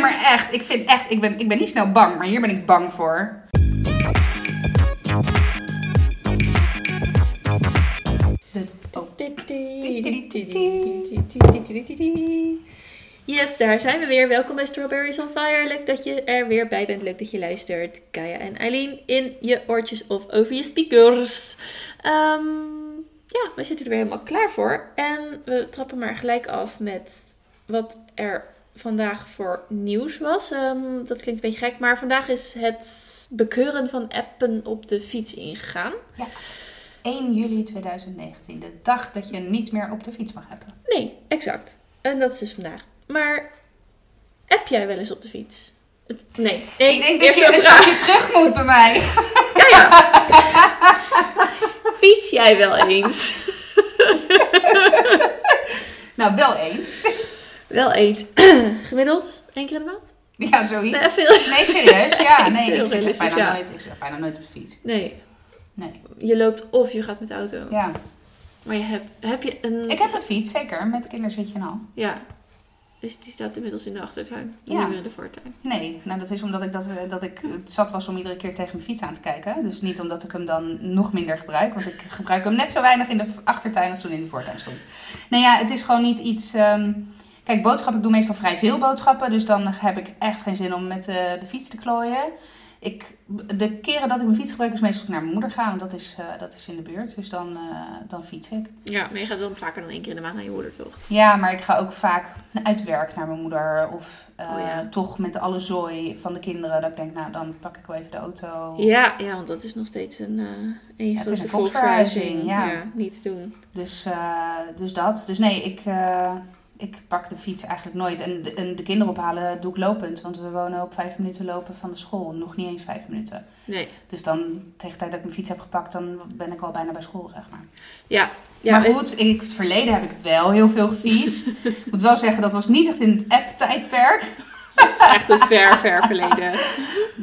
Nee, maar echt. Ik vind echt, ik ben, ik ben niet snel bang, maar hier ben ik bang voor. Oh. Yes, daar zijn we weer. Welkom bij Strawberries on Fire. Leuk dat je er weer bij bent. Leuk dat je luistert. Kaya en Eileen in je oortjes of over je speakers. Ehm, ja, we zitten er weer helemaal klaar voor. En we trappen maar gelijk af met wat er vandaag voor nieuws was. Ehm, dat klinkt een beetje gek, maar vandaag is het bekeuren van appen op de fiets ingegaan. Ja. 1 juli 2019, de dag dat je niet meer op de fiets mag hebben. Nee, exact. En dat is dus vandaag. Maar app jij wel eens op de fiets? Nee. nee. Ik denk dat je een stapje terug moet bij mij. Ja, ja. Fiets jij wel eens? Nou, wel eens. Wel eens. Gemiddeld één keer in de maand? Ja, zoiets. Nee, veel. Nee, serieus? Ja, nee, ik zit echt bijna ja. nooit. Ik zit bijna nooit op de fiets. Nee. Nee. Je loopt of je gaat met de auto. Ja. Maar je hebt, heb je een... Ik heb een fiets, zeker. Met kinderzitje en al. Ja. Dus die staat inmiddels in de achtertuin. Ja. Niet meer in de voortuin. Nee, nou dat is omdat ik, dat, eh, dat ik het zat was om iedere keer tegen mijn fiets aan te kijken. Dus niet omdat ik hem dan nog minder gebruik. Want ik gebruik hem net zo weinig in de achtertuin als toen in de voortuin stond. Nou ja, het is gewoon niet iets... ehm, Kijk, boodschappen, ik doe meestal vrij veel boodschappen. Dus dan heb ik echt geen zin om met eh, de fiets te klooien. Ik, de keren dat ik mijn fiets gebruik is meestal naar mijn moeder ga. Want dat is, eh, dat is in de buurt. Dus dan, eh, dan fiets ik. Ja, maar je gaat dan vaker dan één keer in de maand naar je moeder, toch? Ja, maar ik ga ook vaak uit werk naar mijn moeder. Of Oh ja. toch met alle zooi van de kinderen. Dat ik denk, nou dan pak ik wel even de auto. Ja, ja, want dat is nog steeds een, een Ja, het is een volksverhuizing, ja. niet te doen. Dus, dus dat. Dus nee, ik, ik pak de fiets eigenlijk nooit. En de, en de kinderen ophalen doe ik lopend. Want we wonen op vijf minuten lopen van de school. Nog niet eens vijf minuten. Nee. Dus dan, tegen de tijd dat ik mijn fiets heb gepakt, dan ben ik al bijna bij school, zeg maar. Ja, ja maar goed, in het verleden heb ik wel heel veel gefietst. Ik moet wel zeggen, dat was niet echt in het app-tijdperk. Het is echt een ver, ver verleden.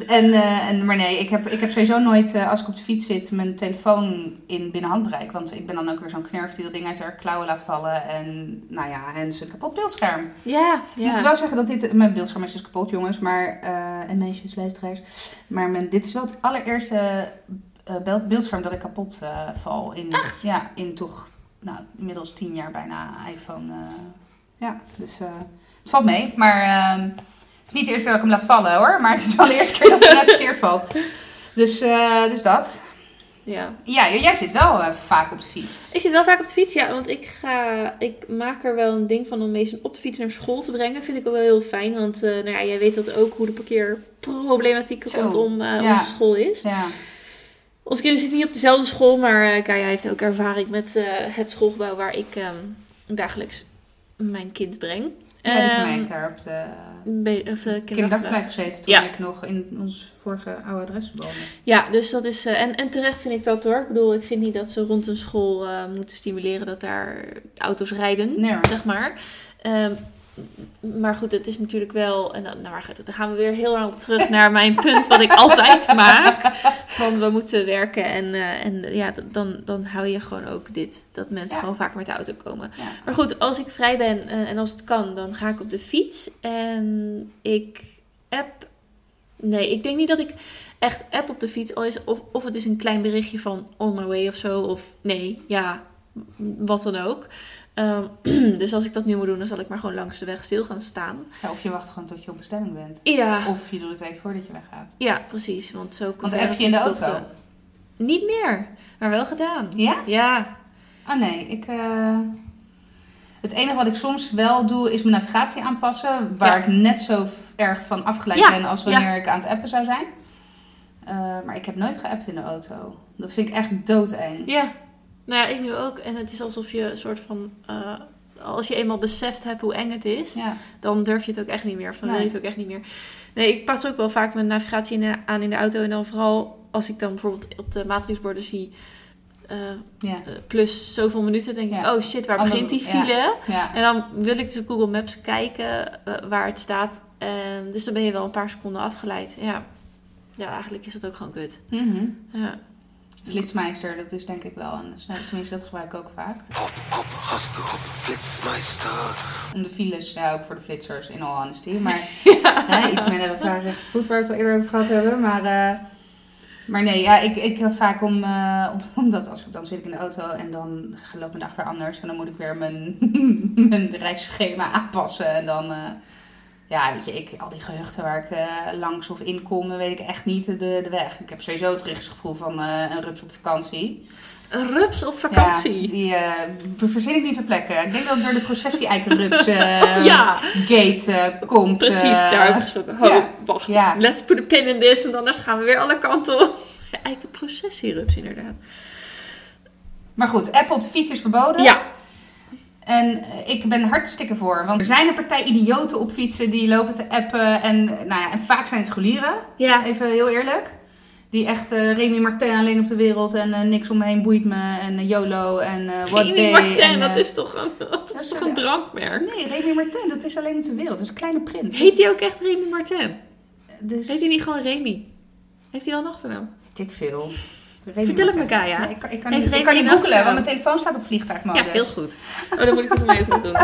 En, eh, en, maar nee, ik heb, ik heb sowieso nooit, eh, als ik op de fiets zit, mijn telefoon in binnen handbereik. Want ik ben dan ook weer zo'n knurf die dat ding uit haar klauwen laat vallen. En nou ja, en zijn kapot beeldscherm. Ja, Ik moet ja. wel zeggen dat dit, mijn beeldscherm is dus kapot jongens, maar, eh, en meisjes, luisteraars. Maar mijn, dit is wel het allereerste beeld- beeldscherm dat ik kapot val. In, Ja, in toch, nou, inmiddels tien jaar bijna iPhone. ja, dus het valt mee. Maar ehm, het is niet de eerste keer dat ik hem laat vallen hoor. Maar het is wel de eerste keer dat hij net verkeerd valt. Dus, eh, dus dat. ja. Ja, jij zit wel eh, vaak op de fiets. Ik zit wel vaak op de fiets, ja, want ik ga, ik maak er wel een ding van om mensen op de fiets naar school te brengen. Vind ik wel heel fijn, want eh, nou ja, jij weet dat ook hoe de parkeerproblematiek rondom ja. onze school is. Ja, Onze kinderen zitten niet op dezelfde school, maar Kaya heeft ook ervaring met het schoolgebouw waar ik ehm, dagelijks mijn kind breng. ja die van Ehm, mij heeft daar op de eh, kinderdagverblijf gezeten toen Ja. ik nog in ons vorige oude adres woonde. Ja, dus dat is. eh, en, en terecht vind ik dat hoor. Ik bedoel, ik vind niet dat ze rond een school eh, moeten stimuleren dat daar auto's rijden, Nee zeg maar. Ehm, maar goed, het is natuurlijk wel. En dan, nou, dan gaan we weer heel lang terug naar mijn punt, wat ik altijd maak. Van we moeten werken en, eh, en ja, dan, dan hou je gewoon ook dit. Dat mensen Ja. gewoon vaker met de auto komen. Ja. Maar goed, als ik vrij ben eh, en als het kan, dan ga ik op de fiets. En ik app. Nee, ik denk niet dat ik echt app op de fiets. Al is, of, of het is een klein berichtje van on my way of zo. Of nee, ja, wat dan ook. Ehm, dus als ik dat nu moet doen, dan zal ik maar gewoon langs de weg stil gaan staan. Ja, of je wacht gewoon tot je op bestemming bent. Ja, Of je doet het even voordat je weggaat. ja precies. Want zo Want heb je in de auto? Niet meer, maar wel gedaan. Ja? Ja, Oh nee, ik... eh, Het enige wat ik soms wel doe, is mijn navigatie aanpassen. Waar Ja. ik net zo erg van afgeleid Ja, ben als wanneer ik aan het appen zou zijn. Eh, maar ik heb nooit geappt in de auto. Dat vind ik echt doodeng. Ja, nou ja, ik nu ook. En het is alsof je een soort van... eh, als je eenmaal beseft hebt hoe eng het is, Ja. dan durf je het ook echt niet meer. Of dan Nee. wil je het ook echt niet meer. Nee, ik pas ook wel vaak mijn navigatie in aan in de auto. En dan vooral als ik dan bijvoorbeeld op de matrixborden zie... eh, Ja. eh, plus zoveel minuten, denk ik... Ja. Oh shit, waar begint die file? ja. En dan wil ik dus op Google Maps kijken waar het staat. En dus dan ben je wel een paar seconden afgeleid. Ja. ja, eigenlijk is dat ook gewoon kut. Mhm. Ja. Flitsmeister, dat is denk ik wel een snel. Tenminste, dat gebruik ik ook vaak. Pop, pop, gastengroep, flitsmeister. Om de files, ja, ook voor de flitsers, in all honesty. Maar hè, iets minder zwaar recht voet, waar we het al eerder over gehad hebben. Maar, eh, maar nee, ja, ik, ik heb vaak om, eh, om- omdat als ik dan zit ik in de auto en dan loopt mijn dag weer anders. En dan moet ik weer mijn, mijn reisschema aanpassen. En dan, eh, ja, weet je, ik, al die gehuchten waar ik eh, langs of in kom, dan weet ik echt niet de, de weg. Ik heb sowieso het rechtsgevoel van eh, een rups op vakantie. Een rups op vakantie. Ja, die eh, verzin ik niet ter plekke. Ik denk dat het door de processie eikenrups Ja. gate komt. Precies, daarover gesproken. Ho, ja. wacht. Ja. Let's put a pin in this, want anders gaan we weer alle kanten op. Eigen processierups, inderdaad. Maar goed, appen op de fiets is verboden. Ja, En ik ben hartstikke voor. Want er zijn een partij idioten op fietsen die lopen te appen. En, nou ja, en vaak zijn het scholieren. ja. Even heel eerlijk. Die echt eh Remy Martin alleen op de wereld. En eh, niks om me heen boeit me. En eh, YOLO. En what Remy day. Martin, en, dat is toch een, dat is toch een- drankmerk? Nee, Remy Martin, dat is alleen op de wereld. Dat is een kleine print. Heet hij ook echt Remy Martin? Dus... Heet hij niet gewoon Remy? Heeft hij wel een achternaam? Ik veel. Vertel het me. Kaya. Nee, ik kan, ik kan niet, ik kan niet googelen, want mijn telefoon staat op vliegtuigmodus. Ja, heel goed. Oh, dan moet ik het mij nog doen.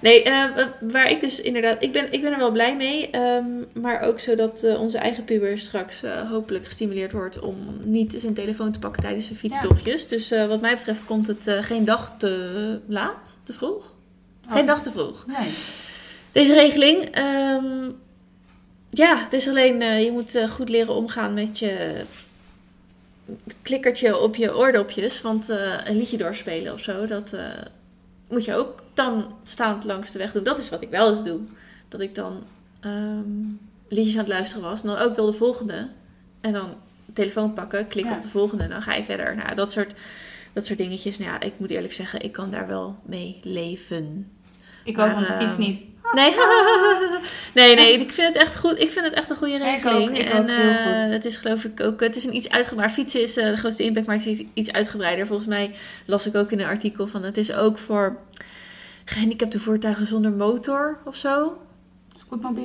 Nee, eh, waar ik dus inderdaad... Ik ben, ik ben er wel blij mee. ehm, maar ook zodat eh, onze eigen puber straks eh, hopelijk gestimuleerd wordt... om niet zijn telefoon te pakken tijdens zijn fietstochtjes. Dus eh, wat mij betreft komt het eh, geen dag te laat, te vroeg. Geen Oh. dag te vroeg. Nee. Deze regeling... ehm, ja, het is alleen... eh, je moet eh, goed leren omgaan met je klikkertje op je oordopjes. Want eh, een liedje doorspelen of zo, dat eh, moet je ook dan staand langs de weg doen. Dat is wat ik wel eens doe. Dat ik dan ehm, liedjes aan het luisteren was. En dan ook wil de volgende. En dan telefoon pakken, Ja. op de volgende. En dan ga je verder. Nou, dat soort, dat soort dingetjes. Nou ja, ik moet eerlijk zeggen, ik kan daar wel mee leven. Ik ook Maar, op de fiets ehm, niet. Nee, nee, nee, ik vind het echt goed. Ik vind het echt een goede Ik regeling. ook, ik en ook, heel eh, goed. het is geloof ik ook, het is een iets uitgebreider. Fietsen is eh, de grootste impact, maar het is iets uitgebreider. Volgens mij las ik ook in een artikel van het is ook voor gehandicapte voertuigen zonder motor of zo.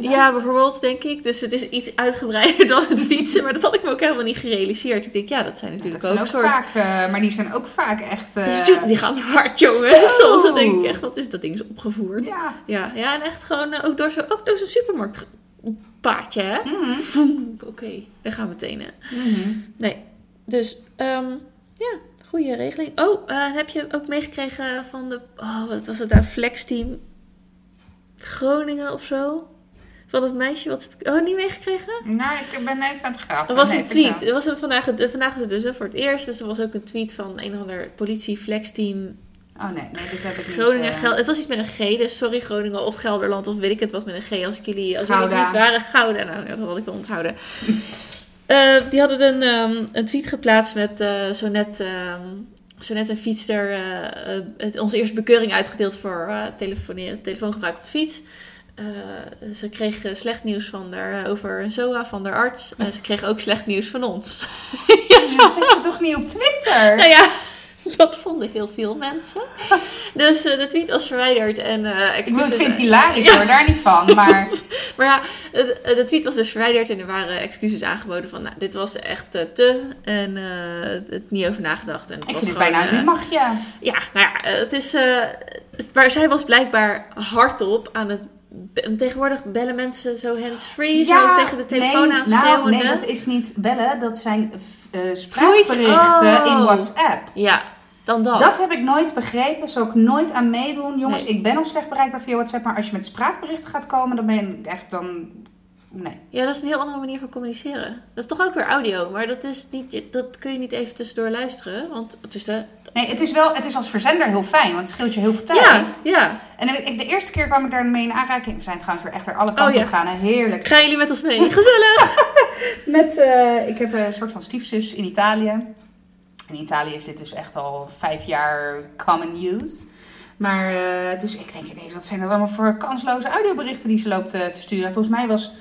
Ja, bijvoorbeeld, denk ik. Dus het is iets uitgebreider dan het fietsen, maar dat had ik me ook helemaal niet gerealiseerd. Ik denk, ja, dat zijn Ja, natuurlijk zijn ook, ook soort... vaak, eh, maar die zijn ook vaak echt... eh, Zoet, die gaan hard, jongen. Zo. Soms dan denk ik echt, wat is dat ding is opgevoerd. ja. Ja, ja, en echt gewoon eh, ook door zo'n zo'n supermarktpaadje, hè? Voem, Oké, daar gaan we tenen. Mhm. Nee, dus ehm, ja, goede regeling. Oh, heb je ook meegekregen van de, oh, wat was het daar, flexteam Groningen of zo? Van dat meisje wat, oh, niet meegekregen? Nou, ik ben even aan het graven. Er was Nee, een tweet. Er was een, vandaag, vandaag is het dus hè, voor het eerst. Dus er was ook een tweet van een of ander politie flexteam Oh nee, nee, dit heb ik niet. Groningen, Gel het was iets met een G, dus sorry Groningen of Gelderland of weet ik het wat met een G. Als ik jullie, als jullie niet waren, Gouda, nou dat had ik wel onthouden. Eh, die hadden een, ehm, een tweet geplaatst met eh, zo, net, ehm, zo net een fietster het, onze eerste bekeuring uitgedeeld voor telefoongebruik op fiets. Eh, ze kreeg eh, slecht nieuws van haar, eh, over een SOA van de arts. En ze kreeg ook slecht nieuws van ons. Dus dat zet je toch niet op Twitter? Nou ja, dat vonden heel veel mensen. Dus eh, de tweet was verwijderd en eh ik excuses. vind het hilarisch hoor, daar niet van. Maar Maar ja, de, de tweet was dus verwijderd en er waren excuses aangeboden van, nou, dit was echt eh, te en eh het niet over nagedacht. En het ik was vind het gewoon, bijna eh, een magje. Ja, nou ja, eh, het is, eh, maar zij was blijkbaar hardop aan het, tegenwoordig bellen mensen zo hands-free, zo tegen de telefoon nee, aan nou, nee, dat is niet bellen. Dat zijn eh, spraakberichten oh. in WhatsApp. Ja, dan dat. Dat heb ik nooit begrepen. Zou ik nooit aan meedoen. Jongens, Nee. ik ben al slecht bereikbaar via WhatsApp. Maar als je met spraakberichten gaat komen, dan ben je echt dan... Nee. Ja, dat is een heel andere manier van communiceren. Dat is toch ook weer audio, maar dat, is niet, dat kun je niet even tussendoor luisteren. Want het is de... Nee, het is wel, het is als verzender heel fijn, want het scheelt je heel veel tijd. Ja, ja. En ik, de eerste keer kwam ik daarmee in aanraking. We zijn trouwens weer echt er alle kanten Oh, ja. op gaan. hè. Heerlijk. Gaan jullie met ons mee? Gezellig! Met, eh, ik heb een soort van stiefzus in Italië. In Italië is dit dus echt al vijf jaar common use. Maar, eh, dus ik denk ineens, wat zijn dat allemaal voor kansloze audioberichten die ze loopt eh, te sturen. En volgens mij was,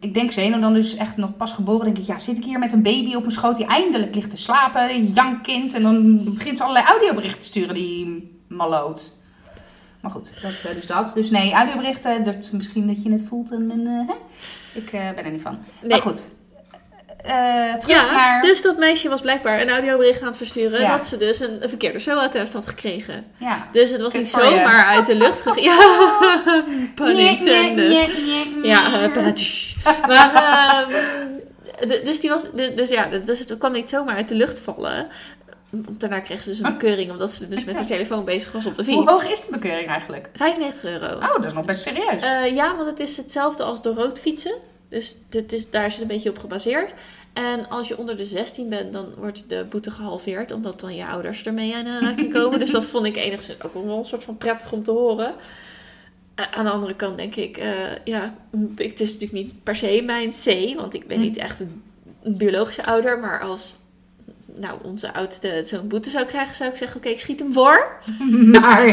ik denk Zeno dan dus echt nog pas geboren. denk ik, ja, zit ik hier met een baby op mijn schoot die eindelijk ligt te slapen. Een jankkind. En dan begint ze allerlei audioberichten te sturen, die maloot. Maar goed, dat, eh, dus dat. Dus nee, audioberichten, dat, misschien dat je het voelt. En, en, eh, hè? Ik eh, ben er niet van. Nee. Maar goed, eh, terug Ja, naar... dus dat meisje was blijkbaar een audiobericht aan het versturen Ja. dat ze dus een, een verkeerde SOA-test had gekregen. Ja. Dus het was niet zomaar uit de lucht gegaan. Ja, Nee, nee, nee, nee. Ja, uh. Maar, ehm, dus, die was, dus ja, dus het kwam niet zomaar uit de lucht vallen. Daarna kreeg ze dus een bekeuring omdat ze dus met die telefoon bezig was op de Hoe hoog fiets. is de bekeuring eigenlijk? 95 euro. Oh, dat is nog best serieus. Eh, ja, want het is hetzelfde als door rood fietsen. Dus dit is, daar is het een beetje op gebaseerd. En als je onder de 16 bent, dan wordt de boete gehalveerd. Omdat dan je ouders ermee in aanraking komen. dus dat vond ik enigszins ook wel een soort van prettig om te horen. Aan de andere kant denk ik, eh, ja, het is natuurlijk niet per se mijn C. Want ik ben Hm. niet echt een biologische ouder. Maar als nou, onze oudste zo'n boete zou krijgen, zou ik zeggen, oké, ik schiet hem voor. maar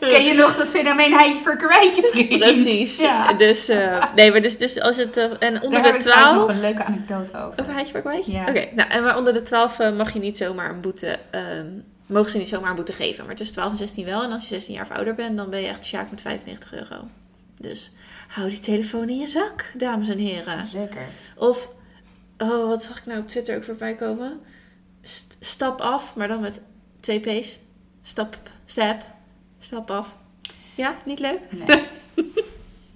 ken je nog dat fenomeen heitje voor karweitje, vriend? Precies. Ja. Dus, eh, nee, maar dus, dus als het, eh, en onder Daar de heb ik trouwens 12... nog een leuke anekdote over. Over Heidje Parkwijk? Ja. Oké, nou, en maar onder de 12 eh, mag je niet zomaar een boete... ehm, mogen ze niet zomaar een boete geven. Maar tussen 12 en 16 wel. En als je 16 jaar of ouder bent, dan ben je echt sjaak met 95 euro. Dus hou die telefoon in je zak, dames en heren. Zeker. Of, oh, wat zag ik nou op Twitter ook voorbij komen? St- stap af, maar dan met twee P's. Stap, stap, stap af. Ja, niet leuk? Nee.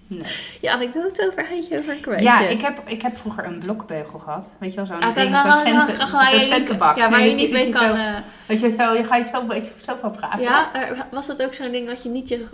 nee. Je anekdote over Heidje over een kwijtje. Ja, ik heb, ik heb vroeger een blokbeugel gehad. Weet je wel, zo'n Ah, ding, zo'n centen, centenbak. Ja, waar Nee, je niet mee kan... zo- eh, Weet je, zo, je ga je zo, zo van praten. Ja, was dat ook zo'n ding dat je niet je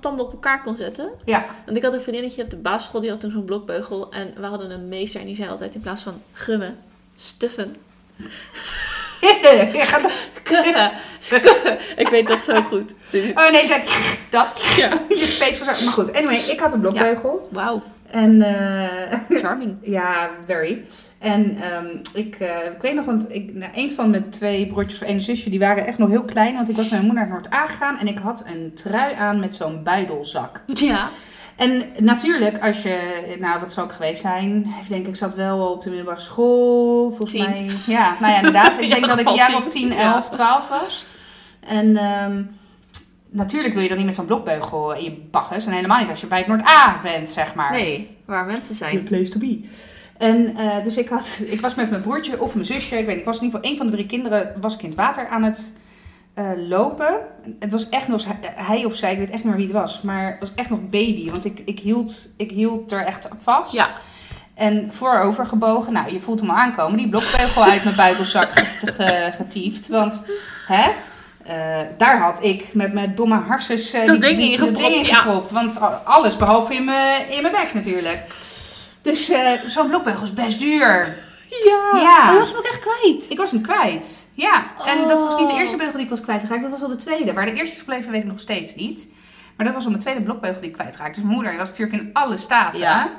tanden op elkaar kon zetten? Ja. Want ik had een vriendinnetje op de basisschool, die had toen zo'n blokbeugel. En we hadden een meester en die zei altijd in plaats van gummen, stuffen. Je gaat- ik weet dat zo goed. Dus- oh nee, zeg dat. Ja. Je. Maar goed, anyway, ik had een blokbeugel. Wauw, En eh, charming. ja, very. En ehm, ik, eh, ik weet nog, want ik, nou, een van mijn twee broertjes of één zusje, die waren echt nog heel klein. Want ik was met mijn moeder naar Noord-A gegaan en ik had een trui aan met zo'n buidelzak. Ja. En natuurlijk, als je, nou wat zou ik geweest zijn? Ik denk, ik zat wel op de middelbare school, volgens Tien. mij. Ja, nou ja, inderdaad. Ik denk dat ik een jaar of tien. 10, Ja. 11, 12 was. En ehm, natuurlijk wil je dan niet met zo'n blokbeugel in je bagges. En helemaal niet als je bij het Noord-A bent, zeg maar. Nee, waar mensen The zijn. place to be. En eh, dus ik, had, ik was met mijn broertje of mijn zusje, ik weet niet, ik was in ieder geval één van de drie kinderen, was ik in het water aan het eh, lopen. Het was echt nog, hij of zij, ik weet echt niet meer wie het was, maar het was echt nog baby, want ik, ik, hield, ik hield er echt vast. Ja. En voorover gebogen, nou je voelt hem aankomen, die blokbeugel uit mijn ge- getiefd, want hè... eh, daar had ik met mijn domme harses Dat die- ding die- in dat gepropt, ding in ja. Want alles behalve in mijn, in mijn bek natuurlijk. Dus zo'n blokbeugel is best duur. Ja. Ja. Oh, je was hem ook echt kwijt. Ik was hem kwijt. Ja, en dat was niet de Oh. eerste beugel die ik was kwijtgeraakt. Dat was al de tweede. Waar de eerste is gebleven weet ik nog steeds niet. Maar dat was al mijn tweede blokbeugel die ik kwijtraakte. Dus mijn moeder die was natuurlijk in alle staten. Ja.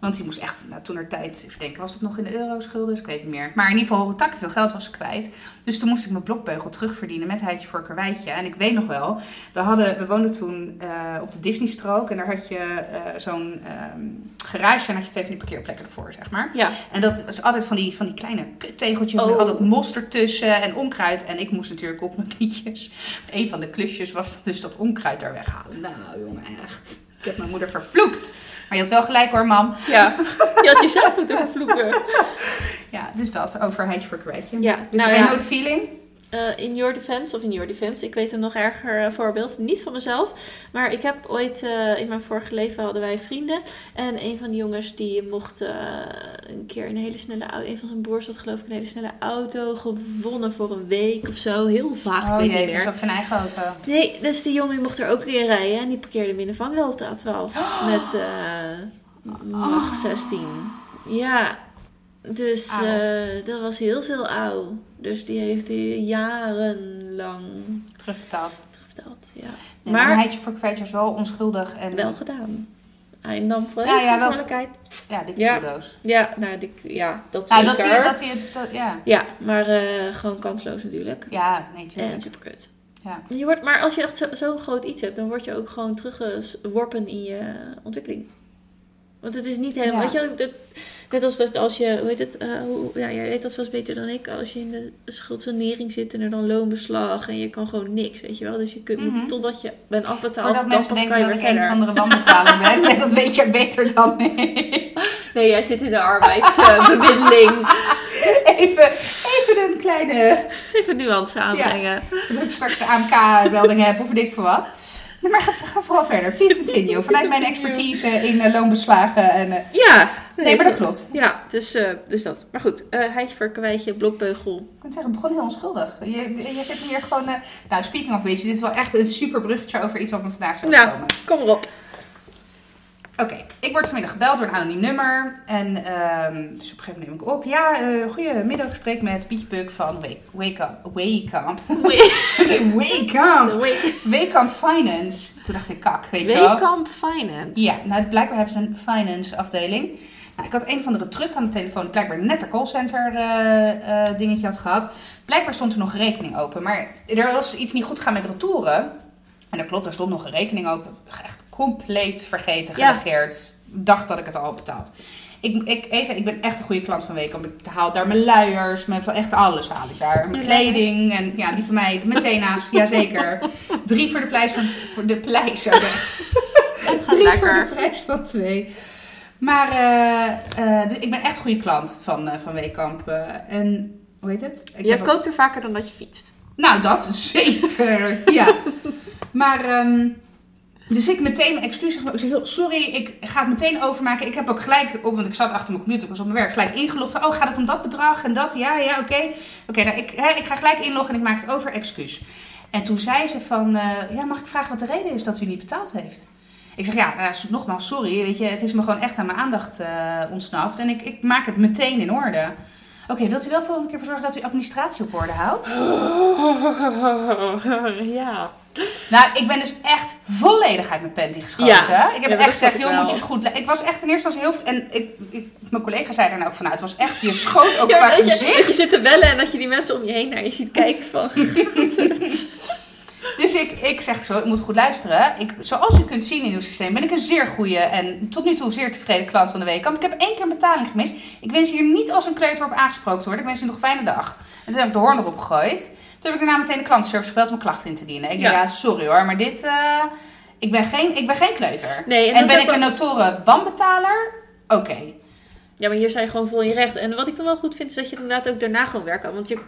Want die moest echt, nou, toen er tijd, even denken, was het nog in de euroschulden? Dus ik weet niet meer. Maar in ieder geval, takken veel geld was kwijt. Dus toen moest ik mijn blokbeugel terugverdienen met heitje voor karweitje. En ik weet nog wel, we, hadden, we woonden toen eh, op de Disneystrook. En daar had je eh, zo'n ehm, garage en had je twee van die parkeerplekken ervoor, zeg maar. Ja. En dat was altijd van die, van die kleine tegeltjes Oh. met al dat mos ertussen en onkruid. En ik moest natuurlijk op mijn knietjes. Een van de klusjes was dus dat onkruid er weghalen. Nou, jongen, echt. Ik heb mijn moeder vervloekt. Maar je had wel gelijk hoor, mam. Ja. Je had jezelf moeten vervloeken. Ja, dus dat over voor Kwijtje. Ja, Dus nou I ja. know the feeling. Eh, in your defense, of in your defense, ik weet een nog erger eh, voorbeeld. Niet van mezelf, maar ik heb ooit, eh, in mijn vorige leven hadden wij vrienden. En een van die jongens die mocht een keer een hele snelle auto, een van zijn broers had geloof ik een hele snelle auto gewonnen voor een week of zo. Heel vaag, ik Oh niet het meer. ook geen eigen auto. Nee, dus die jongen die mocht er ook weer rijden en die parkeerde hem in de vangrail op de A12. Met eh mag 16. Ja, dus eh, dat was heel veel ouw. Dus die heeft hij jarenlang Terugbetaald. terugbetaald. Ja. Nee, Maar- maar Heidje voor Kwijtje was wel onschuldig. En Wel gedaan. Hij nam Ja, volledig ja, wel. verantwoordelijkheid. Ja, dikke Ja. kudo's. Ja, nou, die, ja, dat Nou, dat hij, dat hij het... Dat, ja. Ja, maar eh, gewoon kansloos natuurlijk. ja, nee, tuurlijk. En superkut. Ja. Je wordt, maar als je echt zo- zo'n groot iets hebt, dan word je ook gewoon teruggeworpen in je ontwikkeling. Want het is niet helemaal. Ja. Weet je, dat- net als dat als je, hoe heet het, eh, hoe, ja, jij weet dat vast beter dan ik. Als je in de schuldsanering zit en er dan loonbeslag en je kan gewoon niks, weet je wel. Dus je kunt, Mhm. totdat je bent afbetaald, Voordat dan pas kan je dat ik een andere wanbetaler ben. dat weet je beter dan ik. Nee, jij zit in de arbeidsbemiddeling. Even, even een kleine... Even nuance aanbrengen. Dat ik straks de AMK-melding heb of weet ik veel wat. Nee, maar ga, ga vooral verder. Please continue. Vanuit mijn expertise in eh, loonbeslagen. En, eh, Ja. nee, maar dat klopt. Ja, dus, eh, dus dat. Maar goed, uh, heitje voor kwijtje, blokbeugel. Ik kan zeggen, het begon heel onschuldig. Je, je zit hier gewoon... nou, speaking of which, dit is wel echt een super bruggetje over iets wat me vandaag zou Nou, komen. kom erop. Oké, ik word vanmiddag gebeld door een anoniem nummer. En ehm, dus op een gegeven moment neem ik op. Ja, eh goedemiddag, ik spreek met Pietje Puk van Wake, Wake Up. Wake Up. Wake Up. Wake Up Finance. Toen dacht ik, kak, weet je wel. Weekamp Finance. Ja, nou, blijkbaar hebben ze een finance afdeling. Nou, ik had een van de trut aan de telefoon die blijkbaar net een callcenter eh, dingetje had gehad. Blijkbaar stond er nog een rekening open. Maar er was iets niet goed gaan met retouren. En dat klopt, er stond nog een rekening open. Echt compleet vergeten, Ja. genegeerd. Dacht dat ik het al betaald. Ik, ik, even, ik ben echt een goede klant van Weekamp. Ik haal daar mijn luiers, mijn, van echt alles haal ik daar. Mijn kleding en ja, die van mij, mijn tena's, jazeker. Drie voor de prijs van, voor de prijs. echt. Drie lekker. voor de prijs van twee. Maar eh, eh, dus ik ben echt een goede klant van, eh van Weekamp. en hoe heet het? Ik koopt er vaker dan dat je fietst. nou, dat zeker. ja. Maar, ehm, dus ik meteen excuses. Ik zeg, sorry, ik ga het meteen overmaken. Ik heb ook gelijk, op, want ik zat achter mijn computer, ik was op mijn werk, gelijk ingelogd. Van, oh, gaat het om dat bedrag en dat? Ja, ja, oké. Oké, nou, ik, ik ga gelijk inloggen en ik maak het over, excuus. En toen zei ze van, eh, ja, mag ik vragen wat de reden is dat u niet betaald heeft? Ik zeg, ja, nou, nogmaals, sorry, weet je, het is me gewoon echt aan mijn aandacht eh, ontsnapt. En ik, ik maak het meteen in orde. Oké, wilt u wel volgende keer voor zorgen dat u administratie op orde houdt? ja. Nou, ik ben dus echt volledig uit mijn panty geschoten. Ja. Ik heb Ja, echt gezegd, joh, moet je eens goed... Ik was echt in eerste instantie heel... En ik, ik, mijn collega zei daarna ook van, nou, het was echt... Je schoot ook Ja, qua dat, je, dat gezicht. je zit te bellen en dat je die mensen om je heen naar je ziet kijken van... Dus ik, ik zeg zo, ik moet goed luisteren. Ik, zoals u kunt zien in uw systeem ben ik een zeer goede en tot nu toe zeer tevreden klant van de week. Ik heb één keer een betaling gemist. Ik wens hier niet als een kleuter op aangesproken te worden. Ik wens u nog een fijne dag. En toen heb ik de hoorn erop gegooid. Toen heb ik daarna meteen de klantenservice gebeld om een klacht in te dienen. Ik Ja. dacht, ja, sorry hoor, maar dit... eh, ik, ben geen, ik ben geen kleuter. Nee, en en ben ik een notoren wanbetaler? Oké. Ja, maar hier sta je gewoon vol in je recht. En wat ik dan wel goed vind, is dat je inderdaad ook daarna gewoon werkt. Want je,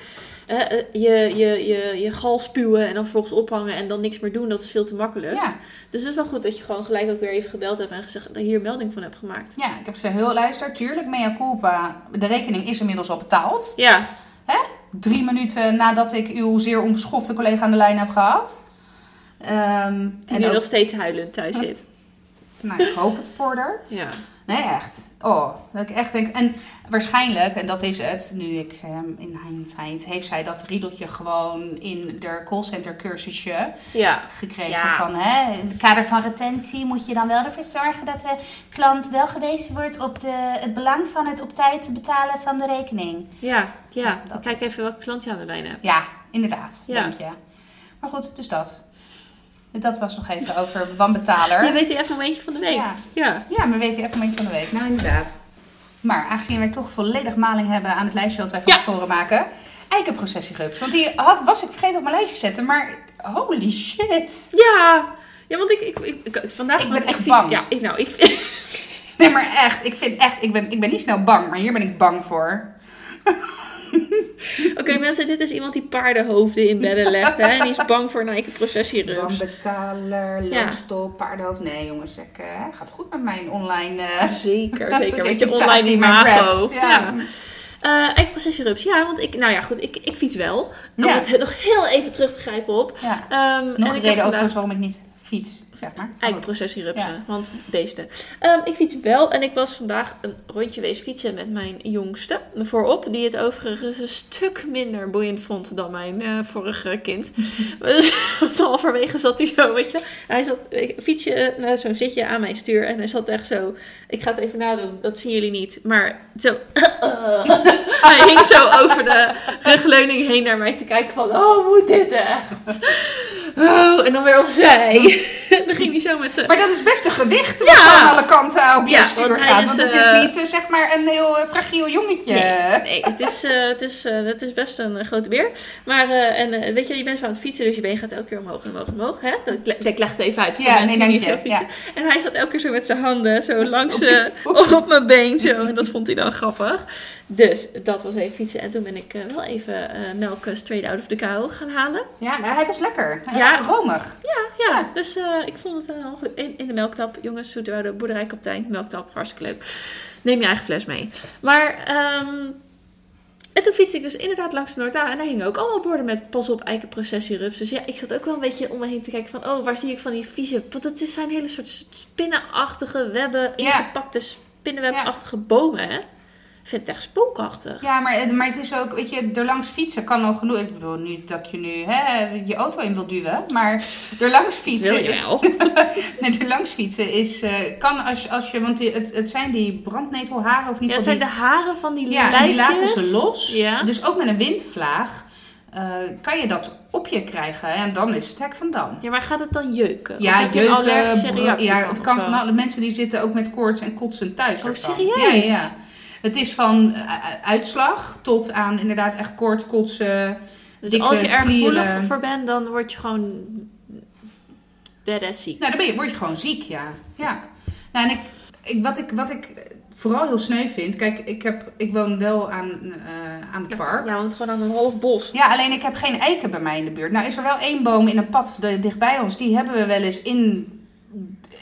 eh, je, je, je, je gal spuwen en dan vervolgens ophangen en dan niks meer doen, dat is veel te makkelijk. Ja. Dus het is wel goed dat je gewoon gelijk ook weer even gebeld hebt en gezegd dat je hier melding van hebt gemaakt. ja, ik heb gezegd, heel luister, tuurlijk, mea culpa. De rekening is inmiddels al betaald. Ja, Drie minuten nadat ik uw zeer onbeschofte collega aan de lijn heb gehad. Die en nu ook, nog steeds huilend thuis zit. nou, ik hoop het voor haar. Ja. Nee, echt. Oh, dat ik echt denk. En waarschijnlijk, en dat is het, nu ik ehm, in hindsight, heeft zij dat riedeltje gewoon in de callcenter cursusje Ja. gekregen. Ja. Van hè, in het kader van retentie moet je dan wel ervoor zorgen dat de klant wel gewezen wordt op de, het belang van het op tijd betalen van de rekening. Ja, ja. Dat- Kijk even welke klant je aan de lijn hebt. Ja, inderdaad, Ja. denk je. Maar goed, dus dat. Dat was nog even over wanbetaler. Je weet die even een beetje van de week. Ja. Ja. Ja, maar weet je even een beetje van de week. Nou, inderdaad. Maar aangezien wij toch volledig maling hebben aan het lijstje wat wij van Ja. tevoren maken. Eikenprocessierups. Want die had, was ik vergeten op mijn lijstje te zetten. Maar holy shit. Ja. Ja, want ik, ik, ik, ik- vandaag Ik ben echt fiets- bang. Ja, ik, nou, ik vind... Nee, maar echt. Ik vind echt. Ik ben, ik ben niet snel bang. Maar hier ben ik bang voor. Oké mensen, dit is iemand die paardenhoofden in bedden legt. Hè, en die is bang voor een eikenprocessierups. Wanbetaler, Ja. loonstop, paardenhoofd. Nee, jongens. Ik, eh, gaat goed met mijn online. eh, Zeker, zeker. Met je online imago. Ja. Ja. Eh, eikenprocessierups, ja, want ik, nou ja, goed, ik, ik fiets wel. Om Ja. het nog heel even terug te grijpen op. ja. Ehm, en Nog ik een reden vandaag- overigens waarom ik niet fiets, zeg maar. Eikenprocessierupsen, Ja. want beesten. Ehm, ik fiets wel en ik was vandaag een rondje wezen fietsen met mijn jongste voorop. Die het overigens een stuk minder boeiend vond dan mijn eh, vorige kind. dus halverwege zat hij zo, weet je. Hij zat, ik fietsje, eh, zo'n zitje aan mijn stuur en hij zat echt zo. Ik ga het even nadoen, dat zien jullie niet. Maar zo. hij hing zo over de rugleuning heen naar mij te kijken van, oh, moet dit echt? Oh, en dan weer opzij. Dan ging hij zo met zijn... Maar dat is best een gewicht wat Ja. aan alle kanten op je Ja, stuur gaat. want het is eh, niet eh, zeg maar een heel eh, fragiel jongetje. Nee, nee het, is, het, is, het is best een grote beer. Maar en, weet je, je bent zo aan het fietsen, dus je been gaat elke keer omhoog en omhoog en omhoog. Hè? Dat, ik- leg het even uit voor Ja, mensen nee, die niet veel fietsen. En hij zat elke keer zo met zijn handen zo langs eh, op mijn been. Zo. En dat vond hij dan grappig. Dus dat was even fietsen. En toen ben ik eh, wel even melk eh, straight out of the cow gaan halen. Ja, nou, hij was lekker. Ja. Ja. Romig. Ja, dus eh, ik vond het wel goed. In, in de melktap, jongens, Zoeterwoude boerderijkaptein, melktap, hartstikke leuk. Neem je eigen fles mee. Maar, ehm, en toen fietste ik dus inderdaad langs de Noorda en daar hingen ook allemaal borden met pas op eikenprocessierups. Dus ja, ik zat ook wel een beetje om me heen te kijken van, oh, waar zie ik van die vieze, want het zijn hele soort spinnenachtige webben, Ja. ingepakte spinnenwebachtige bomen, hè. Vind het echt spookachtig. Ja, maar, maar het is ook, weet je, er langs fietsen kan al genoeg. Ik bedoel niet dat je nu hè, je auto in wil duwen, maar er langs fietsen. Wil je is- wel? Nee, er langs fietsen is, eh, kan als, als je, want die, het, het zijn die brandnetelharen of niet Ja, het zijn de haren van die Ja, die laten ze los. Ja. Dus ook met een windvlaag eh, kan je dat op je krijgen. En dan is het hek van dam. Ja, maar gaat het dan jeuken? Ja, heb je jeuken, allergische bro- reactie ja, het kan van alle mensen die zitten ook met koorts en kotsen thuis. Oh, ervan. serieus? Ja, ja. Het is van eh, uitslag tot aan inderdaad echt koorts, kotsen. Dus dikke als je er gevoelig voor bent, dan word je gewoon badass ziek. Nou, dan ben je, word je gewoon ziek, ja. ja. Nou, en ik, ik, wat, ik, wat ik vooral heel sneu vind... Kijk, ik, heb, ik woon wel aan, eh, aan het park. Ja, woont gewoon aan een half bos. Ja, alleen ik heb geen eiken bij mij in de buurt. Nou is er wel één boom in een pad de- dichtbij ons. Die hebben we wel eens in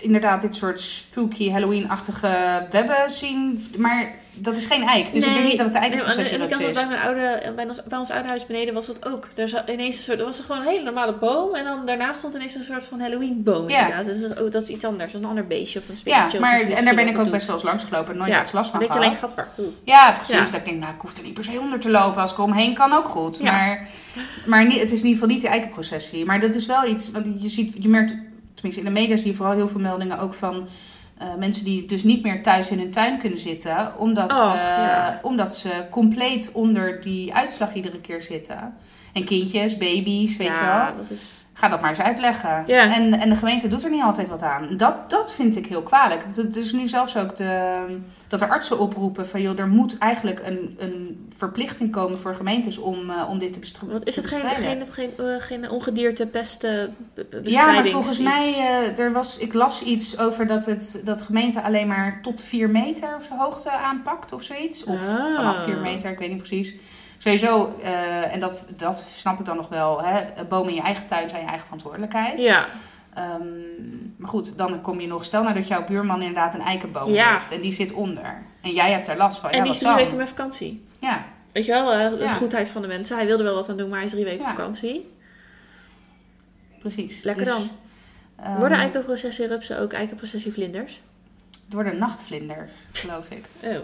inderdaad dit soort spooky Halloween-achtige webben zien. Maar dat is geen eik. Dus ik denk niet dat het de nee, had dat is. bij mijn oude, bij ons, bij ons oude huis beneden was dat ook. Er, zat ineens een soort, er was er gewoon een hele normale boom en dan daarnaast stond ineens een soort van Halloween boom Ja. inderdaad. Dus dat is, dat is iets anders, dat is een ander beestje of een Ja, spinnetje. maar en daar ben ik ook best wel eens langs gelopen en nooit Ja, echt last van gehad. alleen, gat waar. Ja, precies. Ja. Dat ik denk, nou, ik hoef er niet per se onder te lopen. Als ik omheen kan, ook goed. Ja. Maar, maar niet, het is in ieder geval niet die eikenprocessie. Maar dat is wel iets, want je ziet, je merkt, tenminste in de media zie je vooral heel veel meldingen ook van eh, mensen die dus niet meer thuis in hun tuin kunnen zitten. Omdat, Och, eh, ja. omdat ze compleet onder die uitslag iedere keer zitten. En kindjes, baby's, weet je wel. dat is... Ga dat maar eens uitleggen. En, en de gemeente doet er niet altijd wat aan. Dat, dat vind ik heel kwalijk. Het is nu zelfs ook de, dat er artsen oproepen van... joh, er moet eigenlijk een, een verplichting komen voor gemeentes om, eh, om dit te, bestr- Want is het geen, bestrijden. geen, geen, eh, geen ongedierte pesten ja, maar volgens iets? mij, eh, er was, ik las iets over dat, het, dat gemeente alleen maar tot 4 meter of zo hoogte aanpakt of zoiets. Of Ah. vanaf 4 meter, ik weet niet precies. Sowieso, eh, en dat, dat snap ik dan nog wel, hè, bomen in je eigen tuin zijn je eigen verantwoordelijkheid. Ja, Ehm, maar goed, dan kom je nog, stel nou dat jouw buurman inderdaad een eikenboom Ja. heeft en die zit onder. En jij hebt daar last van. en ja, die is drie dan? weken met vakantie. Ja, Weet je wel, de Ja. goedheid van de mensen. Hij wilde wel wat aan doen, maar hij is drie weken op vakantie. precies. Lekker Dus, dan. ehm, Worden eikenprocessierupsen ook eikenprocessievlinders? Het worden nachtvlinders, geloof ik. Oh.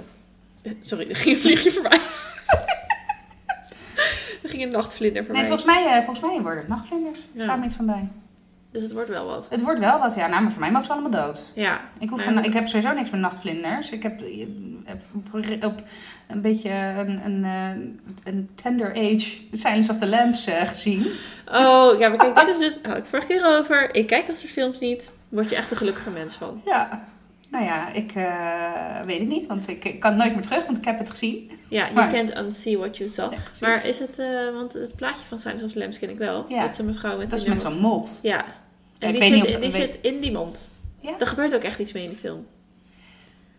Sorry, er ging een vliegje voorbij. Een nachtvlinder voorbij. Nee, volgens mij, eh, volgens mij worden het nachtvlinders. Er staat me iets van bij. Dus het wordt wel wat. Het wordt wel wat, ja. Nou, maar voor mij mogen ze allemaal dood. Ja. Ik, hoef geen- ik heb sowieso niks met nachtvlinders. Ik heb eh, op, op een beetje een, een, eh, een tender age Silence of the Lambs eh, gezien. Oh, ja, maar kijk, dit is dus... Had ik vorige keer over. Ik kijk dat soort films niet. Word je echt een gelukkige mens van. Ja. Nou ja, ik eh, weet het niet, want ik, ik kan nooit meer terug, want ik heb het gezien. Ja, you Maar- can't unsee what you saw. Ja. Maar is het... eh, want het plaatje van Silence of Lambs ken ik wel. Ja. Dat is een mevrouw met dat is met zo'n mot. Ja. Ja, En ik die, weet zit, niet of die dat- zit in die mond. Ja? Er gebeurt ook echt iets mee in die film.